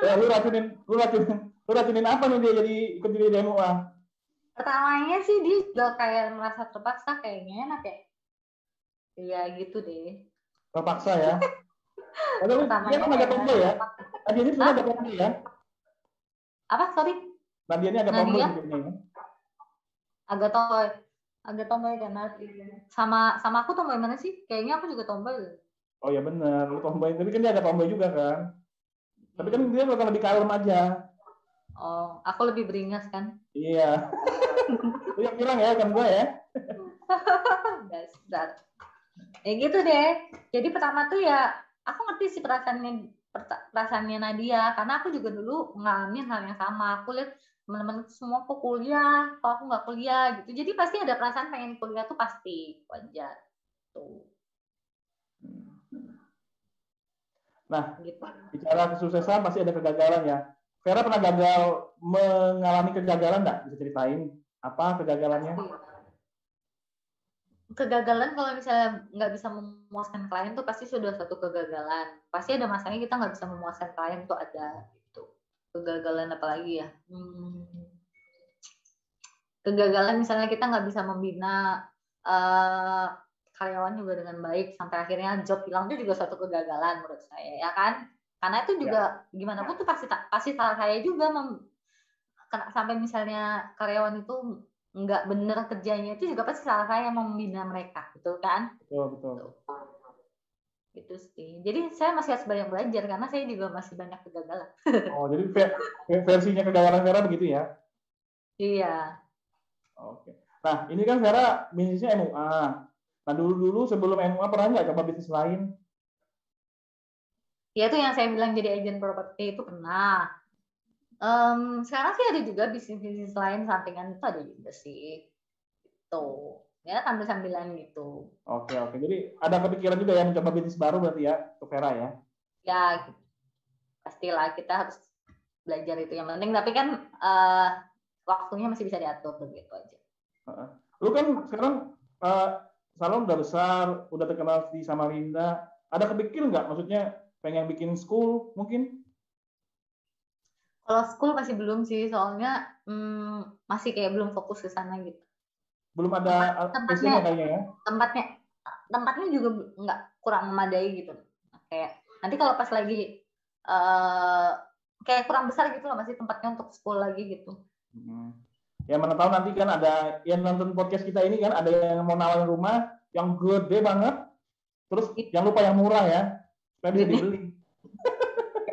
A: Ya, lu racunin lu racunin lu racunin apa nih dia jadi ikut jadi MUA
B: pertamanya sih dia juga kayak merasa terpaksa kayaknya enak ya iya gitu deh.
A: Terpaksa ya. Padahal dia kan agak tomboy ya? Nadia ini sebenarnya agak tomboy ya?
B: Apa? Sorry?
A: Nadia ini agak tomboy sebenarnya ya.
B: agak tomboy agak tomboy karena sama sama aku tomboy mana sih? Kayaknya aku juga tomboy
A: oh ya benar. Lu tomboy tapi kan dia agak tomboy juga kan? Tapi kan dia bakal lebih kalem aja.
B: Oh aku lebih beringas kan?
A: Iya. Lu yang kurang ya kan gue ya?
B: Dasar ya gitu deh. Jadi pertama tuh ya aku ngerti sih perasaannya perasaannya Nadia. Karena aku juga dulu ngalamin hal yang sama. Aku lihat teman-teman semua kok kuliah kalau aku nggak kuliah gitu. Jadi pasti ada perasaan pengen kuliah tuh pasti wajar. Tuh.
A: Nah gitu. bicara kesuksesan pasti ada kegagalan ya. Vera pernah gagal mengalami kegagalan nggak? Bisa ceritain apa kegagalannya
B: kegagalan kalau misalnya nggak bisa memuaskan klien tuh pasti sudah satu kegagalan. Pasti ada masanya kita nggak bisa memuaskan klien tuh ada kegagalan apa lagi ya? Hmm. kegagalan misalnya kita nggak bisa membina uh, karyawan juga dengan baik sampai akhirnya job hilang itu juga suatu kegagalan menurut saya ya kan? Karena itu juga ya. gimana pun tuh pasti pasti salah saya juga mem, sampai misalnya karyawan itu nggak bener kerjanya itu juga pasti salah saya membina mereka betul kan
A: betul betul
B: gitu sih. Jadi saya masih harus banyak belajar karena saya juga masih banyak kegagalan.
A: Oh, jadi versinya kegagalan Vera begitu ya?
B: Iya.
A: Oke. Nah, ini kan Vera bisnisnya MUA. Nah, dulu-dulu sebelum MUA pernah nggak coba bisnis lain?
B: Ya itu yang saya bilang jadi agent properti itu pernah. Um, sekarang sih ada juga bisnis-bisnis lain sampingan itu ada juga sih. Itu ya sambil sambilan gitu.
A: Oke oke. Jadi ada kepikiran juga ya mencoba bisnis baru berarti ya untuk Vera ya?
B: Ya pastilah kita harus belajar itu. Yang penting tapi kan uh, waktunya masih bisa diatur begitu aja.
A: Lu kan sekarang uh, salon udah besar udah terkenal di Samarinda. Ada kepikir nggak? Maksudnya pengen bikin school mungkin
B: kalau school masih belum sih soalnya hmm, masih kayak belum fokus ke sana gitu.
A: Belum ada
B: tempatnya kayaknya ya? tempatnya tempatnya juga nggak kurang memadai gitu. Kayak nanti kalau pas lagi uh, kayak kurang besar gitu loh masih tempatnya untuk sekolah lagi gitu.
A: Hmm. ya mana tahu nanti kan ada yang nonton podcast kita ini kan ada yang mau nawarin rumah yang gede banget terus jangan lupa yang murah ya supaya bisa dibeli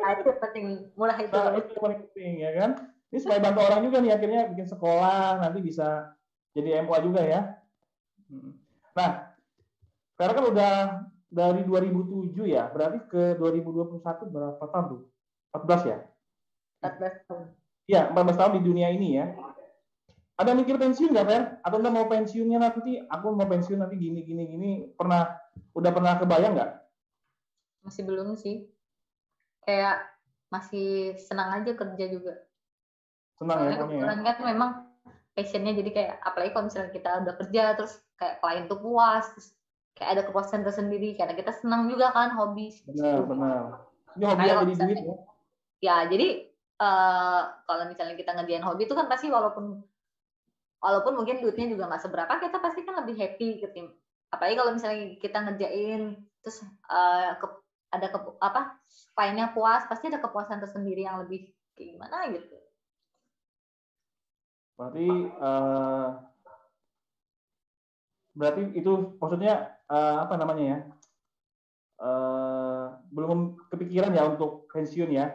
B: ya itu penting murah itu nah,
A: itu penting ya kan ini supaya bantu orang juga nih akhirnya bikin sekolah nanti bisa jadi MUA juga ya. Hmm. Nah, sekarang kan udah dari 2007 ya, berarti ke 2021 berapa tahun tuh? 14 ya?
B: 14 tahun.
A: Iya, 14 tahun di dunia ini ya. Ada mikir pensiun nggak, Fer? Atau nggak mau pensiunnya nanti? Aku mau pensiun nanti gini, gini, gini. Pernah, udah pernah kebayang nggak?
B: Masih belum sih. Kayak masih senang aja kerja juga.
A: Senang ya,
B: Soalnya ya? kan memang passionnya jadi kayak apalagi kalau misalnya kita udah kerja terus kayak klien tuh puas terus kayak ada kepuasan tersendiri karena kita senang juga kan hobi
A: benar benar ini hobi yang jadi duit ya
B: ya jadi uh, kalau misalnya kita ngerjain hobi itu kan pasti walaupun walaupun mungkin duitnya juga nggak seberapa kita pasti kan lebih happy gitu apalagi kalau misalnya kita ngerjain terus uh, ke, ada ke, apa kliennya puas pasti ada kepuasan tersendiri yang lebih kayak gimana gitu
A: Berarti uh, berarti itu maksudnya uh, apa namanya ya? Uh, belum kepikiran ya untuk pensiun ya?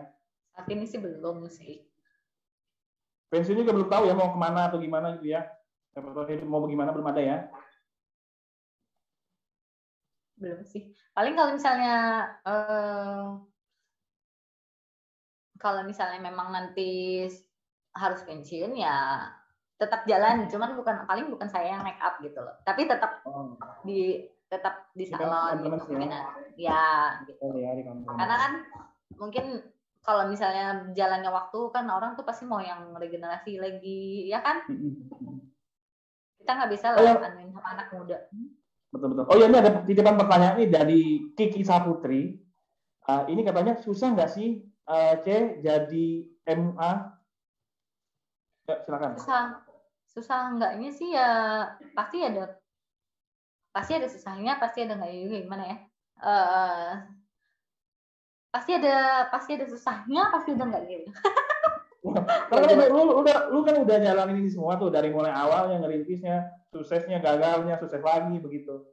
B: Saat ini sih belum sih.
A: Pensiun juga belum tahu ya mau ke mana atau gimana gitu ya? Mau bagaimana belum ada ya?
B: Belum sih. Paling kalau misalnya uh, kalau misalnya memang nanti harus pensiun ya tetap jalan. Cuman bukan paling bukan saya yang make up gitu loh. Tapi tetap oh. di tetap di salon gitu. ya, ya gitu. Oh, ya, karena kan mungkin kalau misalnya jalannya waktu kan orang tuh pasti mau yang regenerasi lagi ya kan? Kita nggak bisa lah ya. sama anak muda
A: betul betul oh ya ini ada titipan pertanyaan nih dari Kiki Saputri. Uh, ini katanya susah nggak sih uh, C jadi MA Ya, silakan.
B: Susah. susah enggaknya sih ya pasti ada. Pasti ada susahnya pasti ada enggak gimana ya? Uh, pasti ada pasti ada susahnya pasti enggak gitu
A: Karena kan lu, lu, udah, lu kan udah jalanin ini semua tuh dari mulai awalnya ngerintisnya, suksesnya, gagalnya, sukses lagi begitu.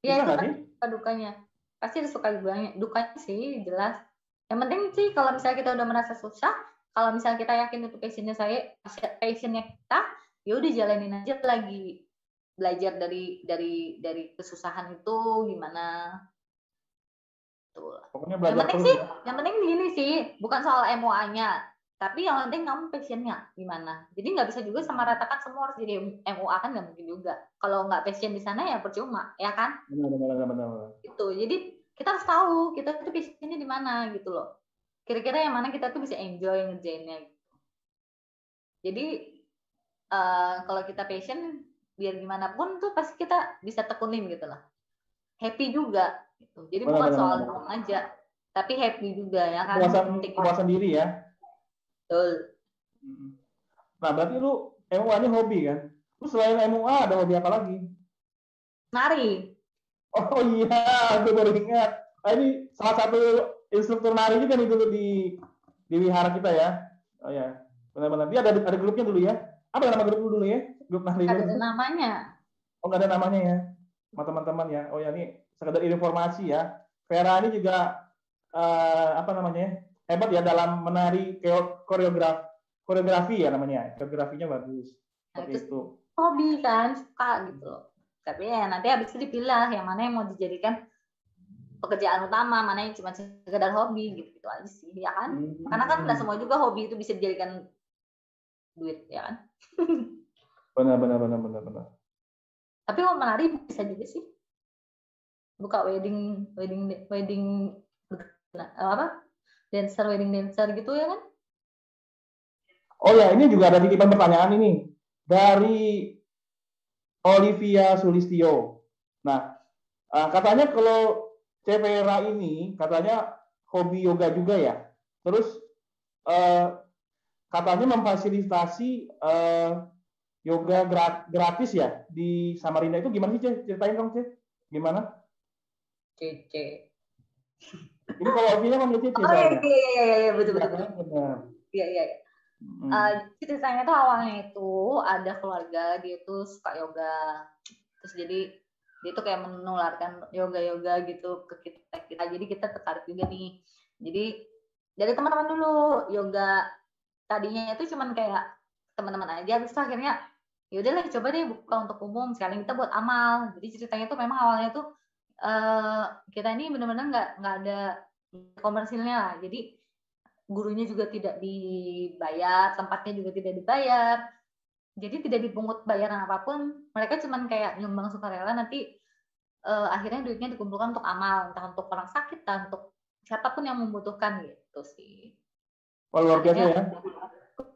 B: Iya itu kan suka dukanya. Pasti ada suka dukanya, dukanya sih jelas. Yang penting sih kalau misalnya kita udah merasa susah, kalau misalnya kita yakin itu passionnya saya, passionnya kita, ya udah jalanin aja lagi belajar dari dari dari kesusahan itu gimana Tuh. Pokoknya belajar yang penting sih, ya. yang penting gini sih, bukan soal MOA-nya, tapi yang penting kamu passionnya gimana? Jadi nggak bisa juga sama ratakan semua harus jadi MUA kan nggak mungkin juga. Kalau nggak passion di sana ya percuma ya kan? Benar benar benar, benar. itu jadi kita harus tahu kita tuh passionnya di mana gitu loh. Kira-kira yang mana kita tuh bisa enjoy ngerjainnya gitu. Jadi uh, kalau kita passion biar gimana pun tuh pasti kita bisa tekunin gitu lah. Happy juga gitu. Jadi benar, bukan benar, soal benar. aja tapi happy juga ya kan?
A: Puasan puasan diri ya Betul. Nah, berarti lu MUA ini hobi kan? Lu selain MUA ada hobi apa lagi?
B: Nari.
A: Oh iya, gue baru ingat. Nah, ini salah satu instruktur nari juga nih dulu di di wihara kita ya. Oh ya, benar-benar. Dia ada ada grupnya dulu ya. Apa nama grup dulu ya? Grup nari.
B: Ada dulu. namanya.
A: Oh nggak ada namanya ya, sama teman-teman ya. Oh ya ini sekedar informasi ya. Vera ini juga uh, apa namanya? Hebat ya dalam menari koreograf koreografi ya namanya. Koreografinya bagus.
B: Nah, itu, itu. hobi kan suka gitu tapi ya nanti habis itu dipilah yang mana yang mau dijadikan pekerjaan utama mana yang cuma sekedar hobi gitu gitu aja sih ya kan? Hmm. karena kan nggak semua juga hobi itu bisa dijadikan duit ya kan?
A: Benar benar benar benar benar.
B: Tapi mau menari bisa juga sih. Buka wedding wedding wedding apa dancer wedding dancer gitu ya kan?
A: Oh ya, ini juga ada titipan pertanyaan ini dari Olivia Sulistio. Nah, eh, katanya kalau Cevera ini katanya hobi yoga juga ya. Terus eh, katanya memfasilitasi eh, yoga gratis ya di Samarinda itu gimana sih? Ceritain dong, Cek. Gimana?
B: Cece.
A: Ini kalau Ovinya kan Cici
B: Oh iya, iya iya iya betul betul. Iya iya. Hmm. Uh, ceritanya tuh awalnya itu ada keluarga dia tuh suka yoga. Terus jadi dia tuh kayak menularkan yoga yoga gitu ke kita kita. Jadi kita tertarik juga nih. Jadi dari teman-teman dulu yoga tadinya itu cuman kayak teman-teman aja. Terus akhirnya ya udahlah coba deh buka untuk umum. Sekarang kita buat amal. Jadi ceritanya tuh memang awalnya tuh uh, kita ini benar-benar nggak nggak ada komersilnya lah. Jadi gurunya juga tidak dibayar, tempatnya juga tidak dibayar. Jadi tidak dipungut bayaran apa pun. Mereka cuman kayak nyumbang sukarela nanti uh, akhirnya duitnya dikumpulkan untuk amal, entah untuk orang sakit, entah untuk siapa pun yang membutuhkan gitu sih.
A: Oh, luar biasa ya.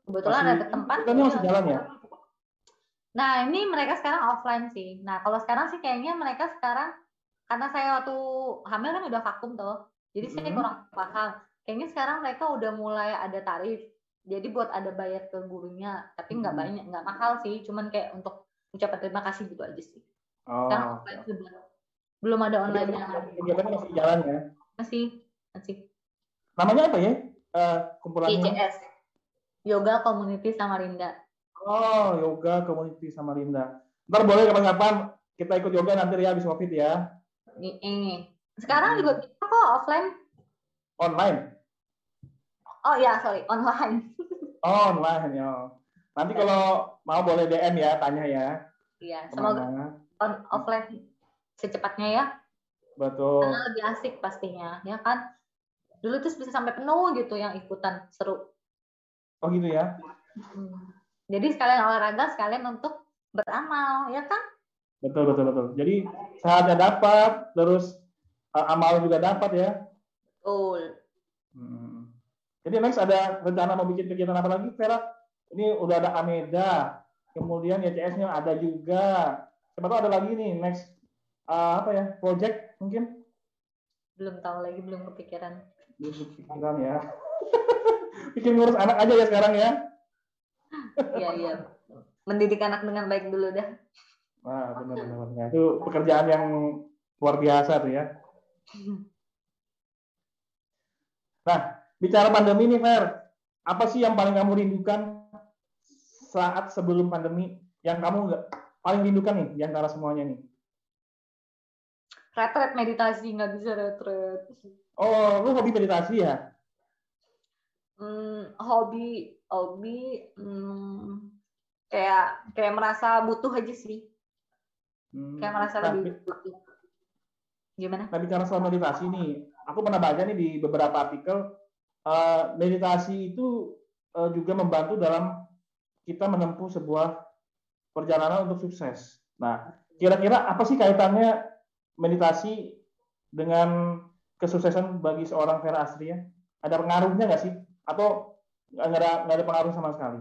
B: Kebetulan masih, ada tempat.
A: Ini masih jalan ya?
B: Nah, ini mereka sekarang offline sih. Nah, kalau sekarang sih kayaknya mereka sekarang karena saya waktu hamil kan udah vakum tuh jadi mm -hmm. saya kurang paham. Kayaknya sekarang mereka udah mulai ada tarif jadi buat ada bayar ke gurunya tapi nggak mm -hmm. banyak nggak mahal sih cuman kayak untuk ucapan terima kasih gitu aja sih. Oh. sekarang belum ada online nya
A: kegiatan masih jalan ya?
B: Masih masih.
A: Namanya apa ya? Uh, kumpulannya?
B: ICS Yoga Community Samarinda.
A: Oh Yoga Community Samarinda. Ntar boleh kapan-kapan kita ikut yoga nanti ya habis covid ya
B: ini. Sekarang juga hmm. bisa kok offline.
A: Online.
B: Oh ya, sorry, online.
A: oh, online ya. Nanti kalau mau boleh DM ya, tanya ya.
B: Iya, semoga on offline secepatnya ya.
A: Betul.
B: Karena lebih asik pastinya, ya kan? Dulu tuh bisa sampai penuh gitu yang ikutan, seru.
A: Oh gitu ya?
B: Jadi sekalian olahraga, sekalian untuk beramal, ya kan?
A: Betul betul betul. Jadi sehatnya dapat, terus uh, amal juga dapat ya.
B: Betul.
A: Hmm. Jadi next ada rencana mau bikin kegiatan apa lagi, Vera? Ini udah ada Ameda, kemudian YCS-nya ada juga. Siapa tahu ada lagi nih next uh, apa ya project mungkin?
B: Belum tahu lagi, belum kepikiran.
A: Belum kepikiran ya. Bikin ngurus anak aja ya sekarang ya.
B: Iya, iya. Mendidik anak dengan baik dulu dah.
A: Wah, benar-benar. Itu pekerjaan yang luar biasa tuh ya. Nah, bicara pandemi nih, Fer. Apa sih yang paling kamu rindukan saat sebelum pandemi yang kamu nggak paling rindukan nih di antara semuanya nih?
B: Retret meditasi, nggak bisa retret.
A: Oh, lu hobi meditasi ya?
B: Hmm, hobi, hobi, hmm, kayak kayak merasa butuh aja sih. Hmm. Kayak merasa nah, lebih. Gimana?
A: Nah, bicara soal meditasi nih, aku pernah baca nih di beberapa artikel, uh, meditasi itu uh, juga membantu dalam kita menempuh sebuah perjalanan untuk sukses. Nah, kira-kira apa sih kaitannya meditasi dengan kesuksesan bagi seorang Vera Astria? Ada pengaruhnya nggak sih? Atau nggak ada, nggak ada pengaruh sama sekali?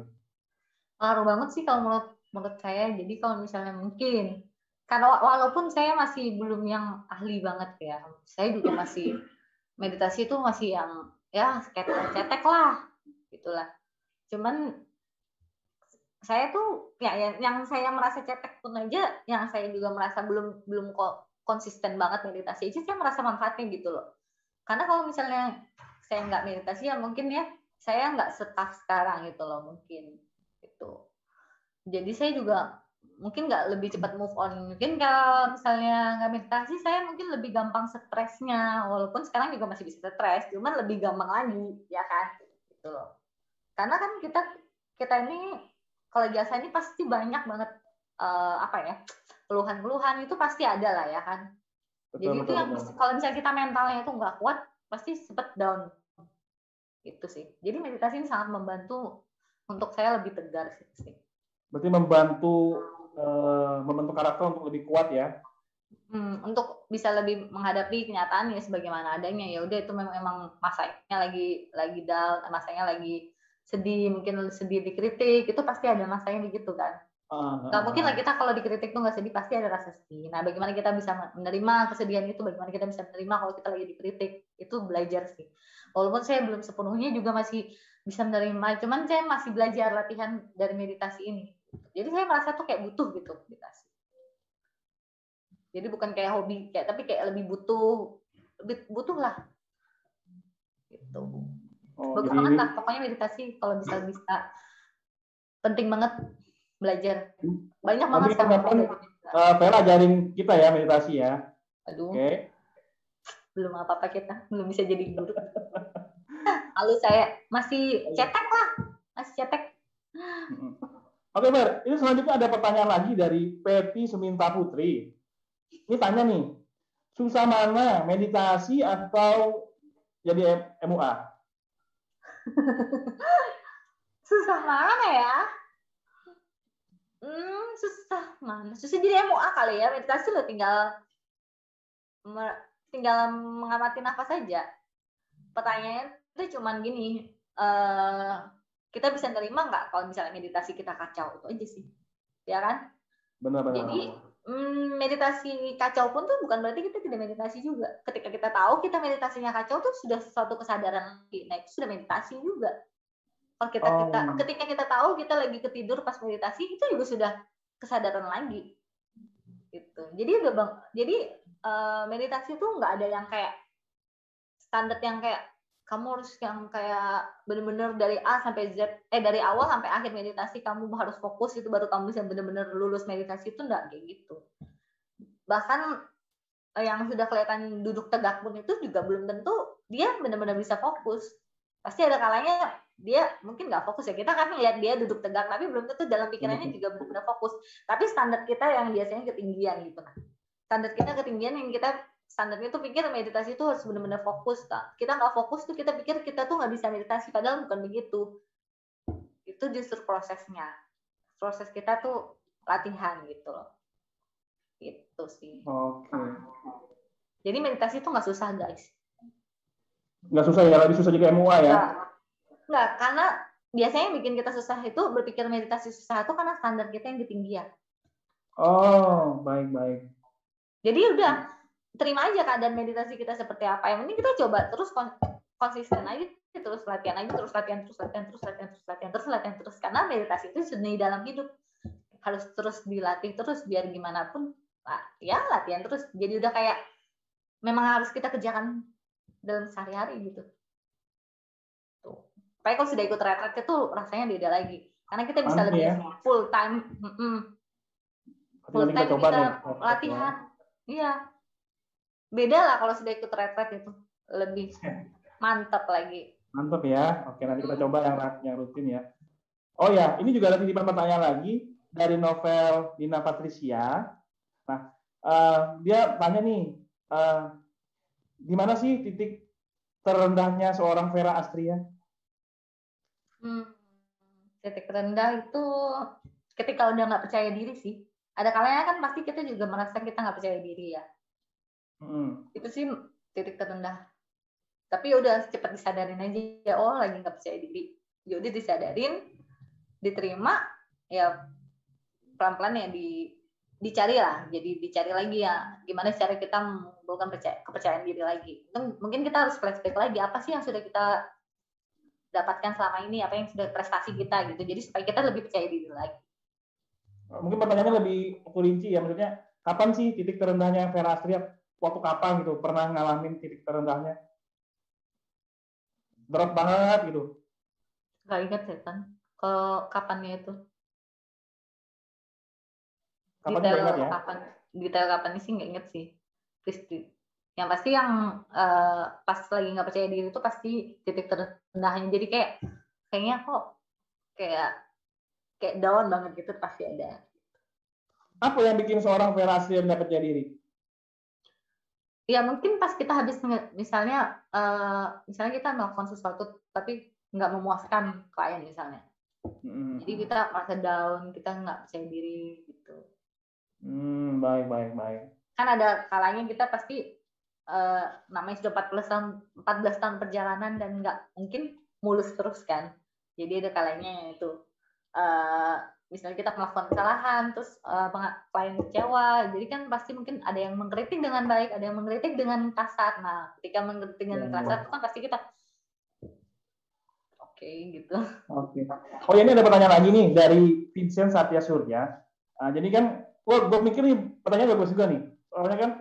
B: Pengaruh banget sih kalau menurut, menurut saya. Jadi kalau misalnya mungkin, karena walaupun saya masih belum yang ahli banget ya, saya juga masih meditasi itu masih yang ya cetek lah, gitulah. Cuman saya tuh ya yang, yang saya merasa cetek pun aja, yang saya juga merasa belum belum kok konsisten banget meditasi aja saya merasa manfaatnya gitu loh karena kalau misalnya saya nggak meditasi ya mungkin ya saya nggak setaf sekarang gitu loh mungkin gitu jadi saya juga mungkin nggak lebih cepat move on mungkin kalau misalnya nggak meditasi saya mungkin lebih gampang stresnya walaupun sekarang juga masih bisa stres cuman lebih gampang lagi ya kan gitu loh karena kan kita kita ini kalau biasa ini pasti banyak banget uh, apa ya keluhan-keluhan itu pasti ada lah ya kan. Betul, Jadi betul, itu yang betul. kalau misalnya kita mentalnya itu nggak kuat, pasti sempat down. Itu sih. Jadi meditasi ini sangat membantu untuk saya lebih tegar sih.
A: Berarti membantu uh, membentuk karakter untuk lebih kuat ya?
B: Hmm, untuk bisa lebih menghadapi kenyataan ya sebagaimana adanya ya udah itu memang emang masanya lagi lagi down masanya lagi sedih mungkin sedih dikritik itu pasti ada masanya begitu kan Uh, mungkin lah kita kalau dikritik tuh nggak sedih pasti ada rasa sedih. Nah, bagaimana kita bisa menerima kesedihan itu? Bagaimana kita bisa menerima kalau kita lagi dikritik? Itu belajar sih. Walaupun saya belum sepenuhnya juga masih bisa menerima, cuman saya masih belajar latihan dari meditasi ini. Jadi saya merasa tuh kayak butuh gitu meditasi. Jadi bukan kayak hobi, kayak tapi kayak lebih butuh, lebih butuh lah. Gitu. Oh, Bagus banget lah, pokoknya meditasi kalau bisa bisa penting banget belajar. Banyak banget
A: sekarang. Uh, ajarin kita ya meditasi ya.
B: Aduh. Oke. Okay. Belum apa-apa kita, belum bisa jadi guru. Lalu saya masih cetek lah, masih cetek.
A: Oke, Mer. Ini selanjutnya ada pertanyaan lagi dari Peti Seminta Putri. Ini tanya nih, susah mana meditasi atau jadi MUA?
B: susah mana ya? Hmm, susah mana? Susah jadi MUA kali ya. Meditasi lo tinggal tinggal mengamati nafas saja. Pertanyaannya itu cuman gini, uh, kita bisa nerima nggak kalau misalnya meditasi kita kacau itu aja sih, ya kan?
A: Benar-benar.
B: Jadi mm, meditasi kacau pun tuh bukan berarti kita tidak meditasi juga. Ketika kita tahu kita meditasinya kacau tuh sudah suatu kesadaran nah itu sudah meditasi juga. Kalau kita, oh. kita ketika kita tahu kita lagi ketidur pas meditasi itu juga sudah kesadaran lagi. Gitu. Jadi udah bang, jadi uh, meditasi itu nggak ada yang kayak standar yang kayak kamu harus yang kayak benar-benar dari A sampai Z eh dari awal sampai akhir meditasi kamu harus fokus itu baru kamu bisa benar-benar lulus meditasi itu enggak kayak gitu. Bahkan eh, yang sudah kelihatan duduk tegak pun itu juga belum tentu dia benar-benar bisa fokus. Pasti ada kalanya dia mungkin nggak fokus ya kita kan lihat dia duduk tegak tapi belum tentu dalam pikirannya hmm. juga benar-benar fokus. Tapi standar kita yang biasanya ketinggian gitu nah. Standar kita ketinggian yang kita standarnya tuh pikir meditasi itu harus benar-benar fokus tak kita nggak fokus tuh kita pikir kita tuh nggak bisa meditasi padahal bukan begitu. Itu justru prosesnya. Proses kita tuh latihan gitu loh. Itu sih.
A: Oke. Okay.
B: jadi meditasi itu nggak susah guys.
A: Nggak susah ya lebih susah juga MUA ya?
B: Enggak, karena biasanya yang bikin kita susah itu berpikir meditasi susah itu karena standar kita yang ketinggian.
A: Oh, baik-baik.
B: Jadi udah terima aja keadaan meditasi kita seperti apa. Yang penting kita coba terus konsisten aja terus latihan lagi terus latihan terus latihan terus latihan terus latihan terus latihan terus. Karena meditasi itu seni dalam hidup. Harus terus dilatih terus biar gimana pun ya latihan terus. Jadi udah kayak memang harus kita kerjakan dalam sehari-hari gitu. Tuh. Tapi kalau sudah ikut retret itu rasanya beda lagi. Karena kita bisa lebih ya? full time mm -mm. full time kita, kita latihan. Iya beda lah kalau sudah ikut retret itu. Lebih mantap lagi.
A: Mantap ya. Oke nanti kita coba yang yang rutin ya. Oh ya ini juga ada titipan pertanyaan lagi dari novel Nina Patricia. Nah uh, dia tanya nih uh, di mana sih titik terendahnya seorang Vera Astria?
B: Hmm, titik terendah itu ketika udah nggak percaya diri sih. Ada kalanya kan pasti kita juga merasa kita nggak percaya diri ya Hmm. Itu sih titik terendah. Tapi udah cepat disadarin aja ya oh lagi nggak percaya diri. Jadi ya disadarin, diterima, ya pelan-pelan ya di dicari lah. Jadi dicari lagi ya gimana cara kita membutuhkan kepercayaan diri lagi. Mungkin kita harus flashback lagi apa sih yang sudah kita dapatkan selama ini, apa yang sudah prestasi kita gitu. Jadi supaya kita lebih percaya diri lagi.
A: Mungkin pertanyaannya lebih rinci ya, maksudnya kapan sih titik terendahnya Vera Astria waktu kapan gitu pernah ngalamin titik terendahnya? Drop banget gitu.
B: Nggak ingat kan ke kapannya itu? Kapan detail ingat ya? kapan? Detail kapan sih nggak inget sih. Kristi yang pasti yang uh, pas lagi nggak percaya diri itu pasti titik terendahnya. Jadi kayak kayaknya kok kayak kayak down banget gitu pasti ada.
A: Apa yang bikin seorang Vera Asli nggak percaya diri
B: ya mungkin pas kita habis misalnya uh, misalnya kita melakukan sesuatu tapi nggak memuaskan klien misalnya. Hmm. jadi kita merasa down kita nggak percaya diri gitu.
A: Hmm, baik baik baik.
B: Kan ada kalanya kita pasti uh, namanya sudah 14 tahun 14 tahun perjalanan dan nggak mungkin mulus terus kan. Jadi ada kalanya itu. Uh, misalnya kita melakukan kesalahan terus uh, klien kecewa jadi kan pasti mungkin ada yang mengkritik dengan baik ada yang mengkritik dengan kasar. Nah ketika mengkritik dengan ya, kasar itu kan pasti kita oke okay, gitu.
A: Oke. Okay. oh ya ini ada pertanyaan lagi nih dari Vincent Satya Surya. Nah, jadi kan wah gue mikir nih pertanyaan bagus juga nih. Soalnya kan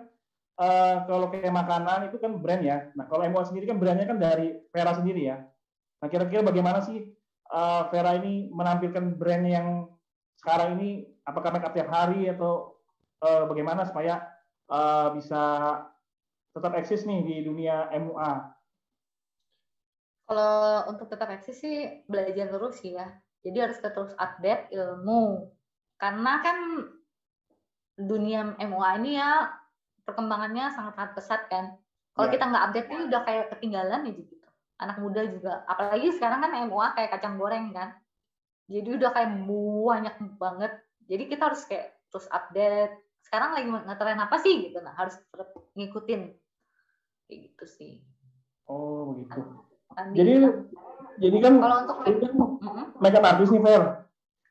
A: uh, kalau kayak makanan itu kan brand ya. Nah kalau MUA sendiri kan brandnya kan dari Vera sendiri ya. Nah kira-kira bagaimana sih uh, Vera ini menampilkan brand yang sekarang ini apakah make up tiap hari atau uh, bagaimana supaya uh, bisa tetap eksis nih di dunia MUA?
B: Kalau untuk tetap eksis sih belajar terus sih ya. Jadi harus terus update ilmu. Karena kan dunia MUA ini ya perkembangannya sangat-sangat pesat kan. Kalau yeah. kita nggak update ini udah kayak ketinggalan ya gitu. Anak muda juga. Apalagi sekarang kan MUA kayak kacang goreng kan jadi udah kayak banyak banget. Jadi kita harus kayak terus update. Sekarang lagi ngetren apa sih gitu? Nah harus tetap ngikutin. Kayak gitu sih.
A: Oh begitu. Kan, jadi kan, jadi kan
B: kalau untuk make,
A: kan makeup artist nih Fer.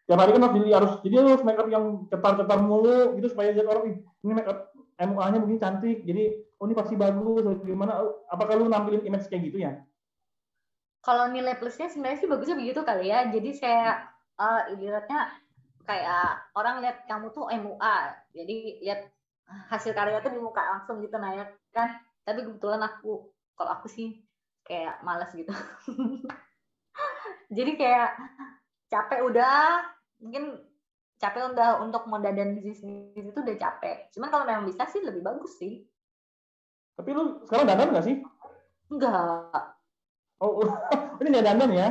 A: Tiap hari kan harus jadi harus jadi harus makeup yang cetar-cetar mulu gitu supaya jadi orang ini makeup MUA-nya mungkin cantik. Jadi oh ini pasti bagus. Gimana? Apakah lu nampilin image kayak gitu ya
B: kalau nilai plusnya sebenarnya sih bagusnya begitu kali ya. Jadi saya uh, ibaratnya kayak orang lihat kamu tuh MUA, jadi lihat hasil karya tuh di muka langsung gitu nah ya kan. Tapi kebetulan aku kalau aku sih kayak malas gitu. jadi kayak capek udah mungkin capek udah untuk mau dan bisnis itu udah capek. Cuman kalau memang bisa sih lebih bagus sih.
A: Tapi lu sekarang dandan nggak sih?
B: Enggak.
A: Oh, ini nggak dandan ya?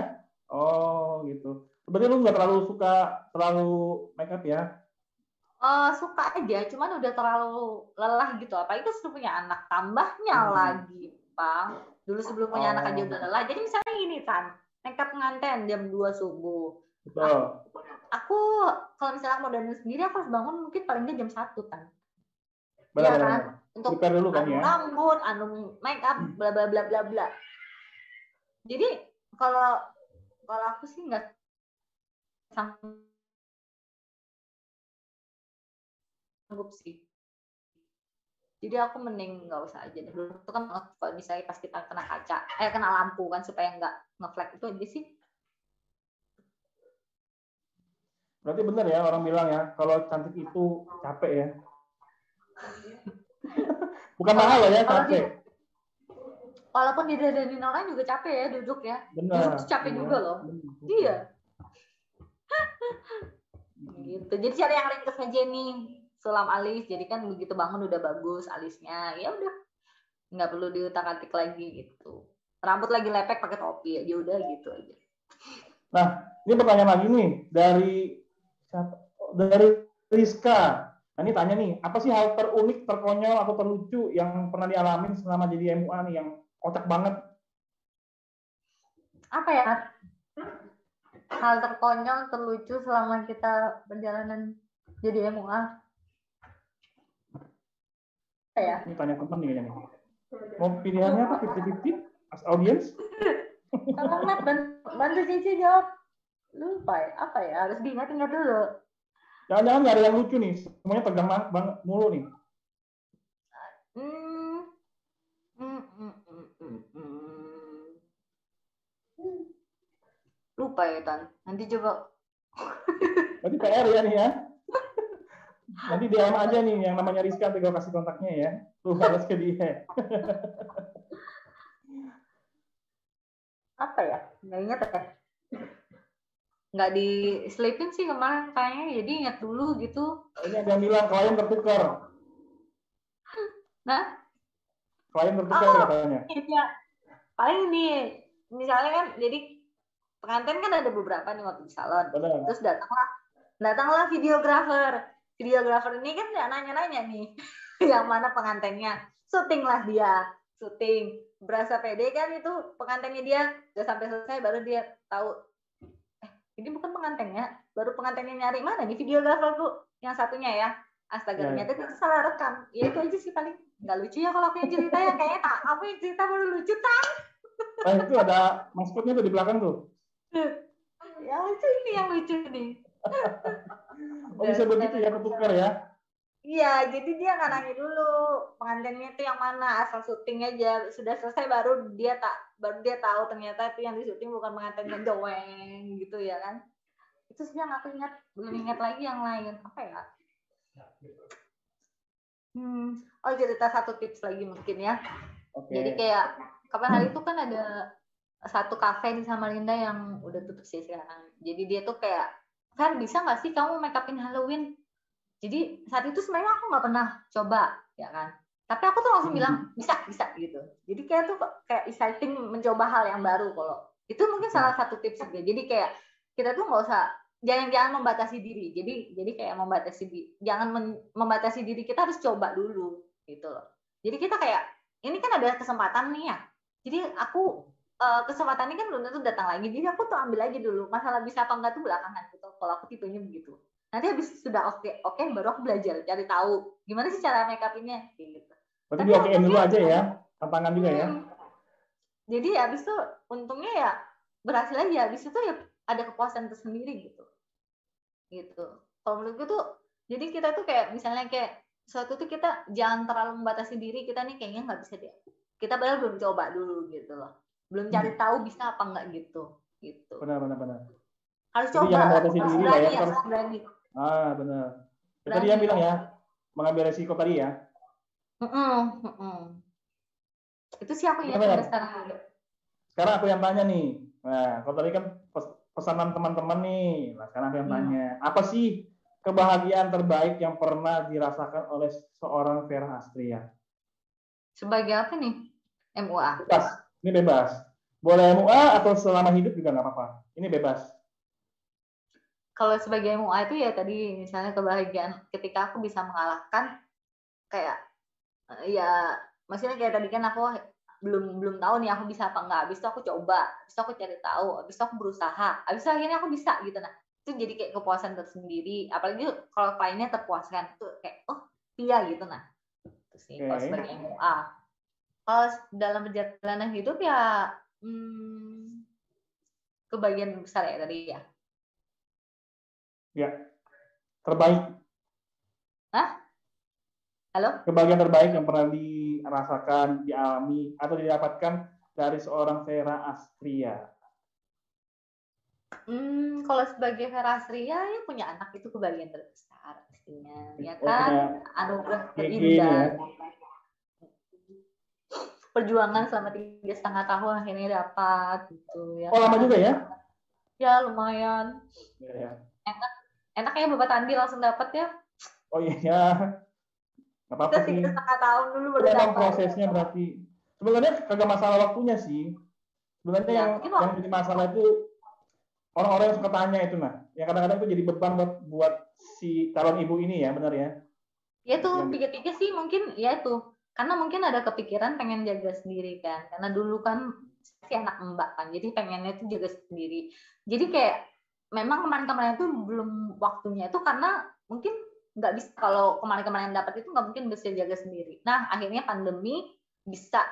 A: Oh, gitu. Berarti lu nggak terlalu suka terlalu make up ya?
B: Uh, suka aja, cuman udah terlalu lelah gitu. Apa itu sudah punya anak tambahnya hmm. lagi, Bang. Dulu sebelum punya oh. anak aja udah lelah. Jadi misalnya ini Tan, make up pengantin jam 2 subuh. Betul. Aku, aku kalau misalnya mau dandan sendiri aku harus bangun mungkin paling nggak jam satu kan. Iya kan? Untuk dulu kan anu ya. rambut, anu make up, bla bla bla bla bla jadi kalau kalau aku sih nggak sanggup sih. Jadi aku mending nggak usah aja dulu itu kan kalau misalnya pas kita kena kaca eh kena lampu kan supaya nggak ngeflag itu aja sih.
A: Berarti benar ya orang bilang ya kalau cantik itu capek ya. Bukan mahal ya capek
B: walaupun didadenin orang juga capek ya duduk ya.
A: Benar.
B: Duduk capek benar. juga loh. Benar. iya. Gitu. Jadi cari yang ringkas aja nih sulam alis. Jadi kan begitu bangun udah bagus alisnya. Ya udah. Nggak perlu diutak atik lagi gitu. Rambut lagi lepek pakai topi aja udah gitu aja.
A: Nah ini pertanyaan lagi nih. Dari dari Rizka. Nah ini tanya nih. Apa sih hal terunik terkonyol atau terlucu yang pernah dialamin selama jadi MUA nih yang kocak banget
B: apa ya hal terkonyol terlucu selama kita perjalanan jadi MUA
A: ya? Ini tanya teman nih kayaknya. Mau pilihannya apa? Fifty-fifty? As audience?
B: Tolong Nat, bantu Cici jawab. Lupa ya? Apa ya? Harus diingat-ingat dulu.
A: Jangan-jangan nggak ada yang lucu nih. Semuanya tegang banget mulu nih.
B: Hmm. Hmm, hmm, hmm, hmm, hmm. Lupa ya, Tan. Nanti coba.
A: Berarti PR ya nih ya. Nanti DM aja nih yang namanya Rizka, nanti gue kasih kontaknya ya. Lu balas ke dia.
B: Apa ya? Nggak ingat ya? Nggak di sleepin sih kemarin kayaknya, jadi ingat dulu gitu.
A: Ini ada yang bilang klien tertukar.
B: Nah?
A: Klien tertukar oh, katanya.
B: Iya. Paling ini, misalnya kan, jadi pengantin kan ada beberapa nih waktu di salon. Benar. Terus datanglah, datanglah videografer. Videografer ini kan nggak nanya-nanya nih yang mana pengantennya syuting lah dia syuting. Berasa pede kan itu pengantennya dia. Udah sampai selesai baru dia tahu eh ini bukan pengantennya baru pengantennya nyari mana nih videografer tuh yang satunya ya. Astaga ya, ternyata itu salah rekam. Ya itu aja sih paling. Nggak lucu ya kalau aku yang cerita ya kayaknya tak aku yang cerita baru lucu tak
A: nah, itu ada maskotnya tuh di belakang tuh
B: yang lucu ini yang lucu nih
A: oh bisa begitu ya ketukar ya?
B: Iya, jadi dia nggak nanya dulu pengantinnya itu yang mana, asal syuting aja. Sudah selesai baru dia tak baru dia tahu ternyata itu yang disyuting bukan pengantin yang doeng gitu ya kan. Itu sih yang aku ingat, belum ingat lagi yang lain. Apa ya? Hmm, oh cerita satu tips lagi mungkin ya. Okay. Jadi kayak kapan hari itu kan ada satu kafe di Samarinda yang udah tutup sih sekarang. Jadi dia tuh kayak Fer bisa nggak sih kamu make upin Halloween? Jadi saat itu sebenarnya aku nggak pernah coba ya kan? Tapi aku tuh langsung hmm. bilang bisa bisa gitu. Jadi kayak tuh kayak exciting mencoba hal yang baru kalau itu mungkin salah satu tips juga jadi kayak kita tuh nggak usah jangan jangan membatasi diri. Jadi jadi kayak membatasi diri jangan men, membatasi diri kita harus coba dulu gitu loh. Jadi kita kayak ini kan ada kesempatan nih ya. Jadi aku uh, kesempatan ini kan belum tentu datang lagi. Jadi aku tuh ambil aja dulu. Masalah bisa apa enggak tuh belakangan gitu. Kalau aku tipenya begitu. Nanti habis sudah oke okay, oke okay, baru aku belajar cari tahu. Gimana sih cara make up ini gitu.
A: Berarti di okein dulu aja ya? tantangan juga ya? Hmm.
B: jadi habis itu untungnya ya berhasil aja. Habis itu ya ada kepuasan tersendiri gitu. Gitu. Kalau menurut gue tuh jadi kita tuh kayak misalnya kayak suatu tuh kita jangan terlalu membatasi diri. Kita nih kayaknya nggak bisa deh. Kita padahal belum coba dulu gitu loh belum cari hmm. tahu bisa apa enggak gitu gitu.
A: Benar benar benar.
B: Harus Jadi coba jangan
A: batasi diri lah ya, ya berani. ah benar. Ya, tadi yang bilang ya mengambil resiko tadi ya.
B: Mm -mm, mm -mm. itu sih aku yang sekarang
A: sekarang aku yang tanya nih. Nah kalau tadi kan pesanan teman-teman nih. Nah sekarang aku yang hmm. tanya apa sih kebahagiaan terbaik yang pernah dirasakan oleh seorang Vera Astria?
B: Sebagai apa nih? MUA
A: Bebas. Ini bebas. Boleh MUA atau selama hidup juga nggak apa-apa. Ini bebas.
B: Kalau sebagai MUA itu ya tadi misalnya kebahagiaan ketika aku bisa mengalahkan kayak ya maksudnya kayak tadi kan aku belum belum tahu nih aku bisa apa enggak. Habis itu aku coba, habis itu aku cari tahu, habis itu aku berusaha, habis itu akhirnya aku bisa gitu nah. Itu jadi kayak kepuasan tersendiri. Apalagi kalau kliennya terpuaskan itu kayak oh iya gitu nah. Terus nih okay. kalau sebagai MUA kalau dalam perjalanan hidup ya hmm, kebagian besar ya tadi ya.
A: Ya, terbaik.
B: Hah? Halo?
A: Kebahagiaan terbaik yang pernah dirasakan, dialami, atau didapatkan dari seorang Vera Astria.
B: Hmm, kalau sebagai Vera Astria ya punya anak itu kebahagiaan terbesar pastinya, ya oh, kan? Oh, Anugerah terindah. Ya. Perjuangan selama tiga setengah tahun akhirnya dapat gitu ya.
A: Oh lama juga ya?
B: Ya lumayan. Ya, ya. Enak, enak ya Bapak Tandi langsung dapat ya?
A: Oh iya. Gak apa-apa sih.
B: Tiga setengah tahun dulu baru dapat.
A: prosesnya berarti. Sebenarnya kagak masalah waktunya sih. Sebenarnya ya, yang yang jadi masalah itu orang-orang yang suka tanya itu nah. Yang kadang-kadang itu jadi beban buat buat si calon ibu ini ya, benar ya?
B: Ya tuh pikir-pikir sih mungkin ya itu karena mungkin ada kepikiran pengen jaga sendiri kan. Karena dulu kan si anak mbak kan jadi pengennya tuh jaga sendiri. Jadi kayak memang kemarin-kemarin itu belum waktunya itu karena mungkin nggak bisa kalau kemarin-kemarin dapat itu nggak mungkin bisa jaga sendiri. Nah akhirnya pandemi bisa.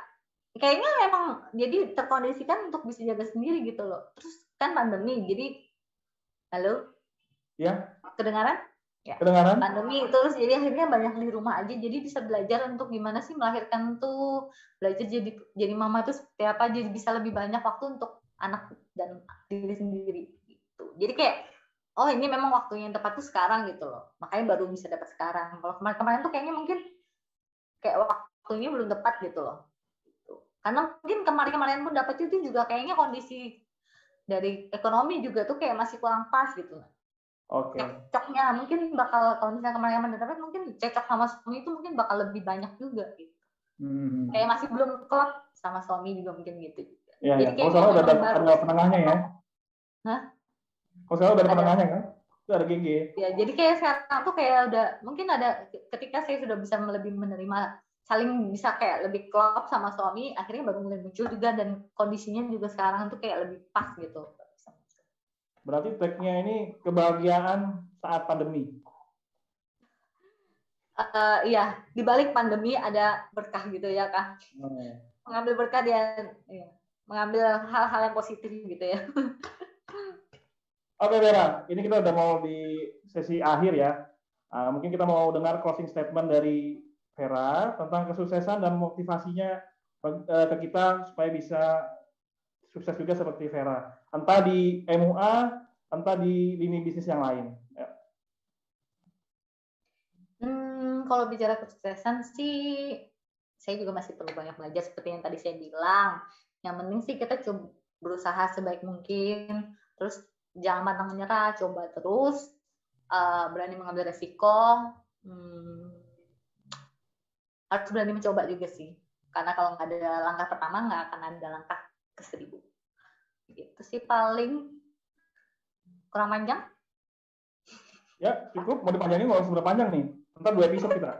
B: Kayaknya memang jadi terkondisikan untuk bisa jaga sendiri gitu loh. Terus kan pandemi jadi halo?
A: Ya
B: kedengaran ya
A: kedengaran?
B: pandemi terus jadi akhirnya banyak di rumah aja. Jadi bisa belajar untuk gimana sih melahirkan tuh belajar jadi jadi mama itu seperti apa. Jadi bisa lebih banyak waktu untuk anak dan diri sendiri gitu. Jadi kayak oh ini memang waktunya yang tepat tuh sekarang gitu loh. Makanya baru bisa dapat sekarang. Kalau kemarin-kemarin tuh kayaknya mungkin kayak waktunya belum tepat gitu loh. Gitu. karena mungkin kemarin-kemarin pun dapat itu juga kayaknya kondisi dari ekonomi juga tuh kayak masih kurang pas gitu
A: Oke. Okay.
B: Cocoknya mungkin bakal kalau misalnya kemarin-kemarin dapat mungkin cocok sama suami itu mungkin bakal lebih banyak juga gitu. Hmm. Kayak masih belum klop sama suami juga mungkin gitu.
A: Ya, Jadi ya. Kalau udah ada, ada penengahnya ya. Hah? Kalau sekarang udah ada penengahnya kan? Itu ada GG.
B: Ya, jadi kayak sekarang tuh kayak udah mungkin ada ketika saya sudah bisa lebih menerima saling bisa kayak lebih klop sama suami, akhirnya baru mulai muncul juga dan kondisinya juga sekarang tuh kayak lebih pas gitu.
A: Berarti tagnya ini kebahagiaan saat pandemi.
B: Uh, iya, di balik pandemi ada berkah gitu ya, Kak. Hmm. Mengambil berkah dia ya, mengambil hal-hal yang positif gitu ya.
A: Oke Vera, ini kita udah mau di sesi akhir ya. Uh, mungkin kita mau dengar closing statement dari Vera tentang kesuksesan dan motivasinya uh, ke kita supaya bisa sukses juga seperti Vera. Entah di MUA, entah di lini bisnis yang lain. Ya.
B: Hmm, kalau bicara kesuksesan sih, saya juga masih perlu banyak belajar seperti yang tadi saya bilang. Yang penting sih kita coba berusaha sebaik mungkin, terus jangan pantang menyerah, coba terus, uh, berani mengambil resiko, hmm, harus berani mencoba juga sih. Karena kalau nggak ada langkah pertama, nggak akan ada langkah ke seribu. Gitu sih paling kurang panjang.
A: Ya, cukup. Mau dipanjangin mau seberapa panjang nih? Ntar dua episode kita.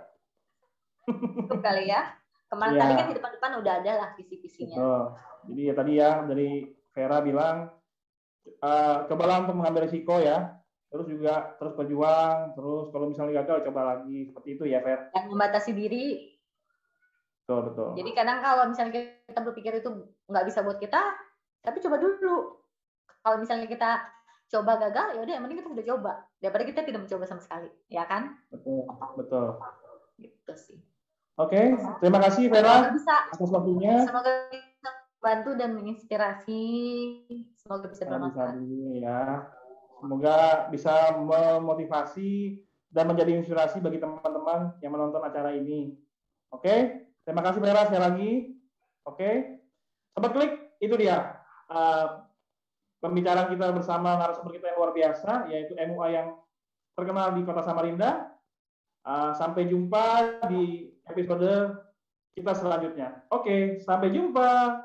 B: Cukup kali ya. Kemarin ya. tadi kan di depan-depan udah ada lah visi-visinya.
A: Jadi ya tadi ya dari Vera bilang uh, cobalah untuk mengambil risiko ya terus juga terus berjuang terus kalau misalnya gagal coba lagi seperti itu ya Fer
B: dan membatasi diri
A: betul betul
B: jadi kadang kalau misalnya kita berpikir itu nggak bisa buat kita tapi coba dulu kalau misalnya kita coba gagal ya udah yang penting kita sudah coba daripada kita tidak mencoba sama sekali ya kan
A: betul betul
B: gitu sih
A: oke okay. terima kasih Vera bisa, atas waktunya
B: semoga bantu dan menginspirasi. Semoga bisa bermanfaat.
A: Ya. Semoga bisa memotivasi dan menjadi inspirasi bagi teman-teman yang menonton acara ini. Oke, terima kasih Vera sekali lagi. Oke, sobat klik itu dia uh, pembicaraan kita bersama narasumber kita yang luar biasa, yaitu MUA yang terkenal di Kota Samarinda. Uh, sampai jumpa di episode kita selanjutnya. Oke, sampai jumpa.